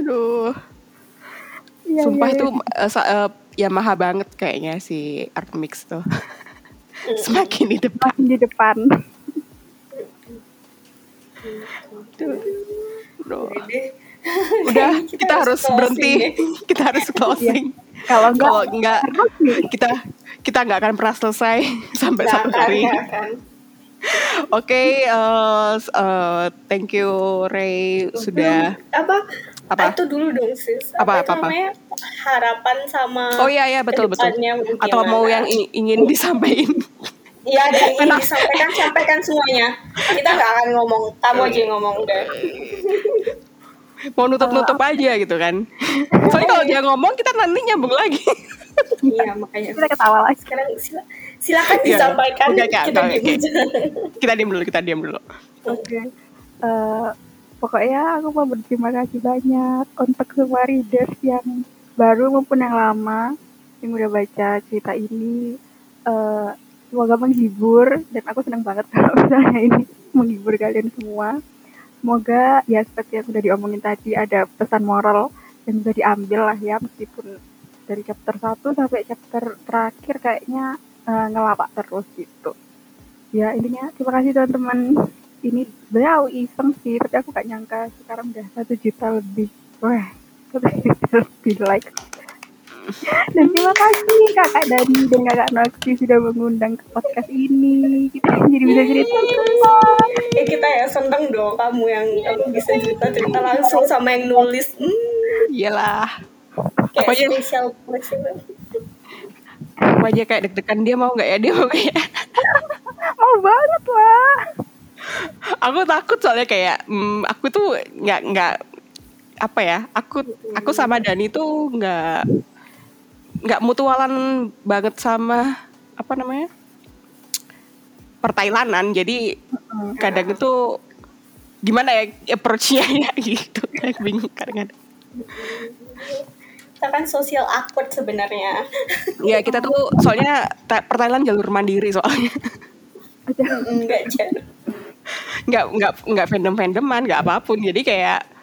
Aduh. Ya, sumpah ya, ya. itu uh, uh, ya maha banget kayaknya si art mix tuh. Semakin di depan. Di depan Duh. Udah, kita, kita harus berhenti. kita harus closing. Kalau enggak, Kalau enggak kita kita nggak akan pernah selesai sampai satu hari. Oke, okay, uh, eh, uh, thank you Ray sudah apa? Apa? Itu dulu dong sis. Apa apa, apa, namanya harapan sama Oh iya iya betul betul. Atau mau yang ingin disampaikan. Iya, disampaikan, sampaikan semuanya. Kita nggak akan ngomong, kamu aja yang ngomong deh. Mau nutup-nutup aja gitu kan. Soalnya kalau dia ngomong, kita nanti nyambung lagi. iya, makanya. Kita ketawa lagi. Sekarang sila, silakan iya. disampaikan. Okay, okay, kita, okay. kita diam dulu, kita diam dulu. Oke. Okay. Uh, eh, pokoknya aku mau berterima kasih banyak untuk semua readers yang baru maupun yang lama yang udah baca cerita ini. Uh, semoga menghibur dan aku senang banget kalau misalnya ini menghibur kalian semua. Semoga ya seperti yang sudah diomongin tadi ada pesan moral yang bisa diambil lah ya meskipun dari chapter 1 sampai chapter terakhir kayaknya uh, ngelawak terus gitu. Ya intinya terima kasih teman-teman. Ini aku iseng sih tapi aku gak nyangka sekarang udah satu juta lebih. Wah satu juta lebih like dan terima kasih kakak Dani dan kakak Noxy sudah mengundang ke podcast ini. Kita jadi bisa cerita semua. Ya kita ya seneng dong kamu yang kamu bisa cerita-cerita langsung sama yang nulis. Hmm. Iyalah. Kayak Apa spesial Apa aja kayak deg-degan dia mau nggak ya dia mau nggak ya? mau banget lah. Aku takut soalnya kayak hmm, aku tuh nggak nggak apa ya aku aku sama Dani tuh nggak nggak mutualan banget sama apa namanya pertailanan. Jadi kadang itu gimana ya approach-nya ya gitu. Kayak bingung kadang-kadang. Kita kan sosial awkward sebenarnya. Ya kita tuh soalnya pertailan jalur mandiri soalnya. Enggak nggak nggak nggak fandom fandoman nggak apa pun. Jadi kayak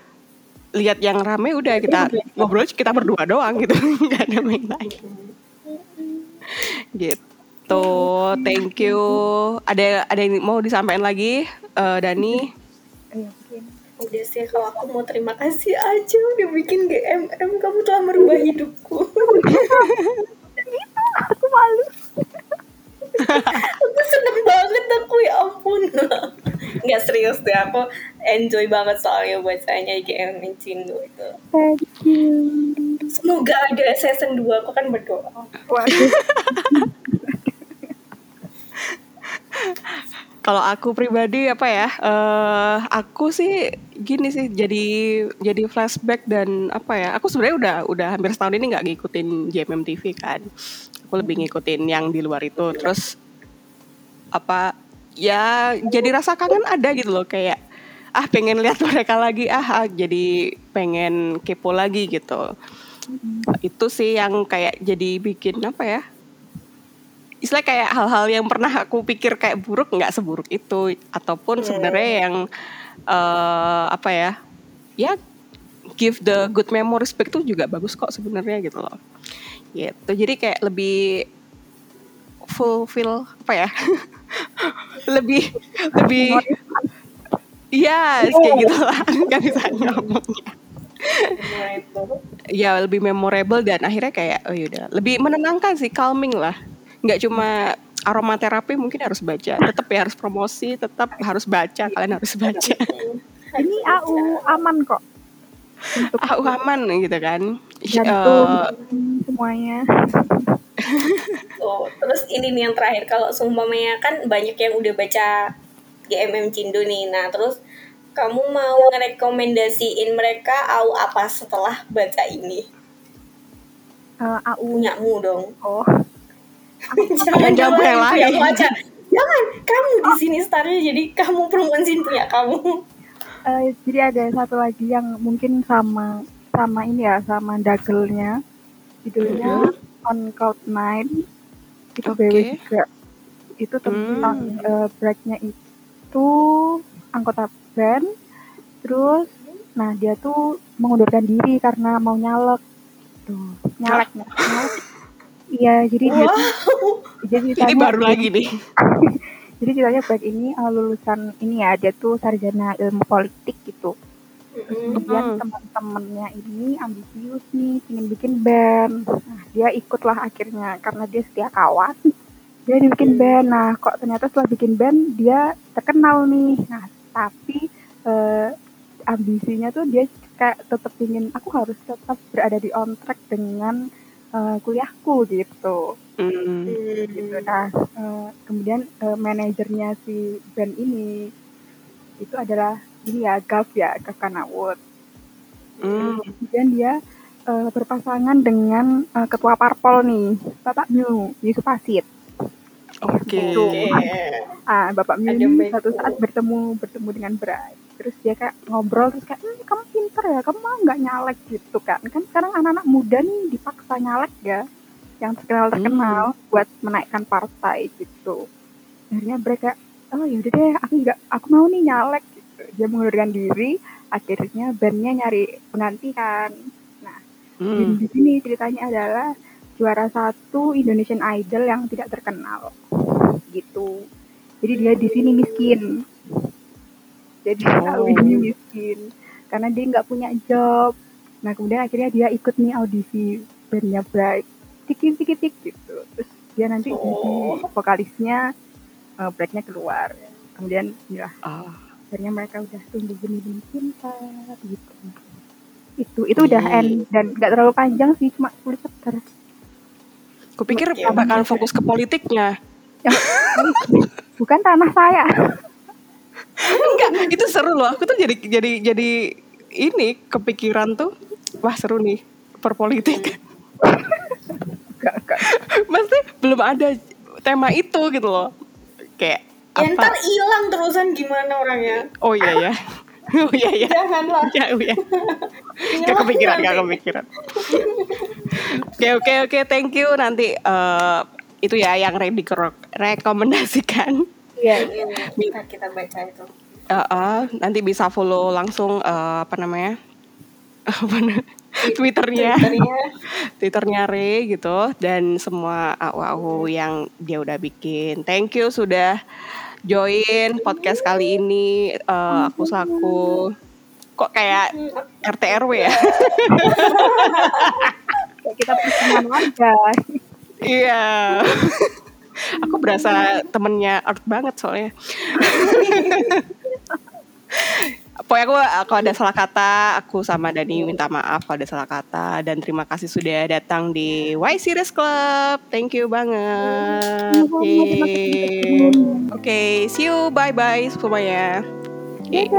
lihat yang rame udah kita ngobrol kita berdua doang gitu. Nggak ada main lain gitu. Thank you. Ada ada yang mau disampaikan lagi? Uh, Dani? Udah sih kalau aku mau terima kasih aja. Udah bikin GMM kamu telah merubah hidupku. Aku malu aku seneng banget aku ya ampun. Nggak serius deh aku enjoy banget soalnya bacanya GM Cindo itu. Thank you. Semoga ada season 2 aku kan berdoa. Kalau aku pribadi apa ya uh, aku sih gini sih jadi jadi flashback dan apa ya aku sebenarnya udah udah hampir setahun ini nggak ngikutin JMM TV kan aku lebih ngikutin yang di luar itu. Terus apa ya jadi rasa kangen ada gitu loh. Kayak ah pengen lihat mereka lagi. Ah, ah jadi pengen kepo lagi gitu. Itu sih yang kayak jadi bikin apa ya istilah kayak hal-hal yang pernah aku pikir kayak buruk nggak seburuk itu. Ataupun sebenarnya yang uh, apa ya ya give the good memories back itu juga bagus kok sebenarnya gitu loh gitu jadi kayak lebih fulfill apa ya lebih lebih Iya, yes, kayak gitu lah, nggak bisa ngomongnya. ya lebih memorable dan akhirnya kayak oh yaudah lebih menenangkan sih, calming lah. Nggak cuma aromaterapi mungkin harus baca, tetap ya harus promosi, tetap harus baca, kalian harus baca. Ini AU aman kok. Untuk AU aman gitu kan. Jantung uh, semuanya. oh, terus ini nih yang terakhir kalau seumpamanya kan banyak yang udah baca GMM Cindo nih. Nah, terus kamu mau ngerekomendasiin mereka AU apa setelah baca ini? Uh, AU punyamu dong. Oh. jangan jangan yang lain. Baca. Jangan, kamu di sini starnya jadi kamu promosiin punya kamu. Uh, jadi ada satu lagi yang mungkin sama sama ini ya, sama dagelnya. Judulnya -huh on Cloud Nine itu okay. BW juga itu tentang hmm. uh, breaknya itu anggota band terus nah dia tuh mengundurkan diri karena mau nyalek tuh nyalek nyalek iya jadi wow. dia jadi ini baru lagi nih jadi ceritanya break ini uh, lulusan ini ya dia tuh sarjana ilmu politik gitu. Kemudian teman-temannya ini ambisius nih ingin bikin band. Nah dia ikutlah akhirnya karena dia setia kawan dia dibikin mm. band. Nah kok ternyata setelah bikin band dia terkenal nih. Nah tapi eh, ambisinya tuh dia kayak tetap ingin aku harus tetap berada di on track dengan uh, kuliahku gitu mm. gitu nah uh, kemudian uh, manajernya si band ini itu adalah ini ya Gav ya Gav Kanawut mm. kemudian dia uh, berpasangan dengan uh, ketua parpol nih Bapak Miu Yusuf Asid Oke. Okay. Gitu. Ah, Bapak Miu ini satu saat bertemu bertemu dengan Bray. Terus dia kayak ngobrol terus kayak, hm, kamu pinter ya, kamu mau nggak nyalek gitu kan? Kan sekarang anak-anak muda nih dipaksa nyalek ya, yang terkenal terkenal hmm. buat menaikkan partai gitu. Akhirnya Bray kayak, oh yaudah deh, aku nggak, aku mau nih nyalek dia mengundurkan diri akhirnya bandnya nyari pengganti kan nah hmm. di sini ceritanya adalah juara satu Indonesian Idol yang tidak terkenal. Gitu. Jadi dia di sini miskin. Jadi oh. ini miskin. Karena dia nggak punya job. Nah kemudian akhirnya dia ikut nih audisi bandnya Bright. Tikit tikit tik gitu. Terus dia nanti oh. vokalisnya uh, Brightnya keluar. Kemudian ya oh akhirnya mereka udah tumbuh benih-benih cinta gitu. Itu itu udah hmm. end. Dan nggak terlalu panjang sih cuma 10 chapter kupikir ya, bakal fokus ke politiknya. Ya, bukan tanah saya. Enggak itu seru loh. Aku tuh jadi jadi jadi ini kepikiran tuh wah seru nih perpolitik. Enggak belum ada tema itu gitu loh. Kayak Ya ntar hilang terusan gimana orangnya. Oh iya ya. Oh iya ya. Janganlah. Ya, oh, ya. gak kepikiran, gak kepikiran. Oke oke oke, thank you. Nanti uh, itu ya yang ready rekomendasikan. Iya, iya. Bisa kita baca itu. Uh, uh, nanti bisa follow langsung uh, apa namanya? apa namanya? Twitternya, Twitternya, Twitternya Re gitu dan semua AU yang dia udah bikin. Thank you sudah join podcast kali ini. Uh, aku saku kok kayak RT RW ya. kita pertemuan warga. Iya. aku berasa temennya art banget soalnya. Pokoknya aku kalau ada salah kata, aku sama Dani minta maaf kalau ada salah kata dan terima kasih sudah datang di Y Series Club. Thank you banget. Oke, okay, see you. Bye bye semuanya. Okay.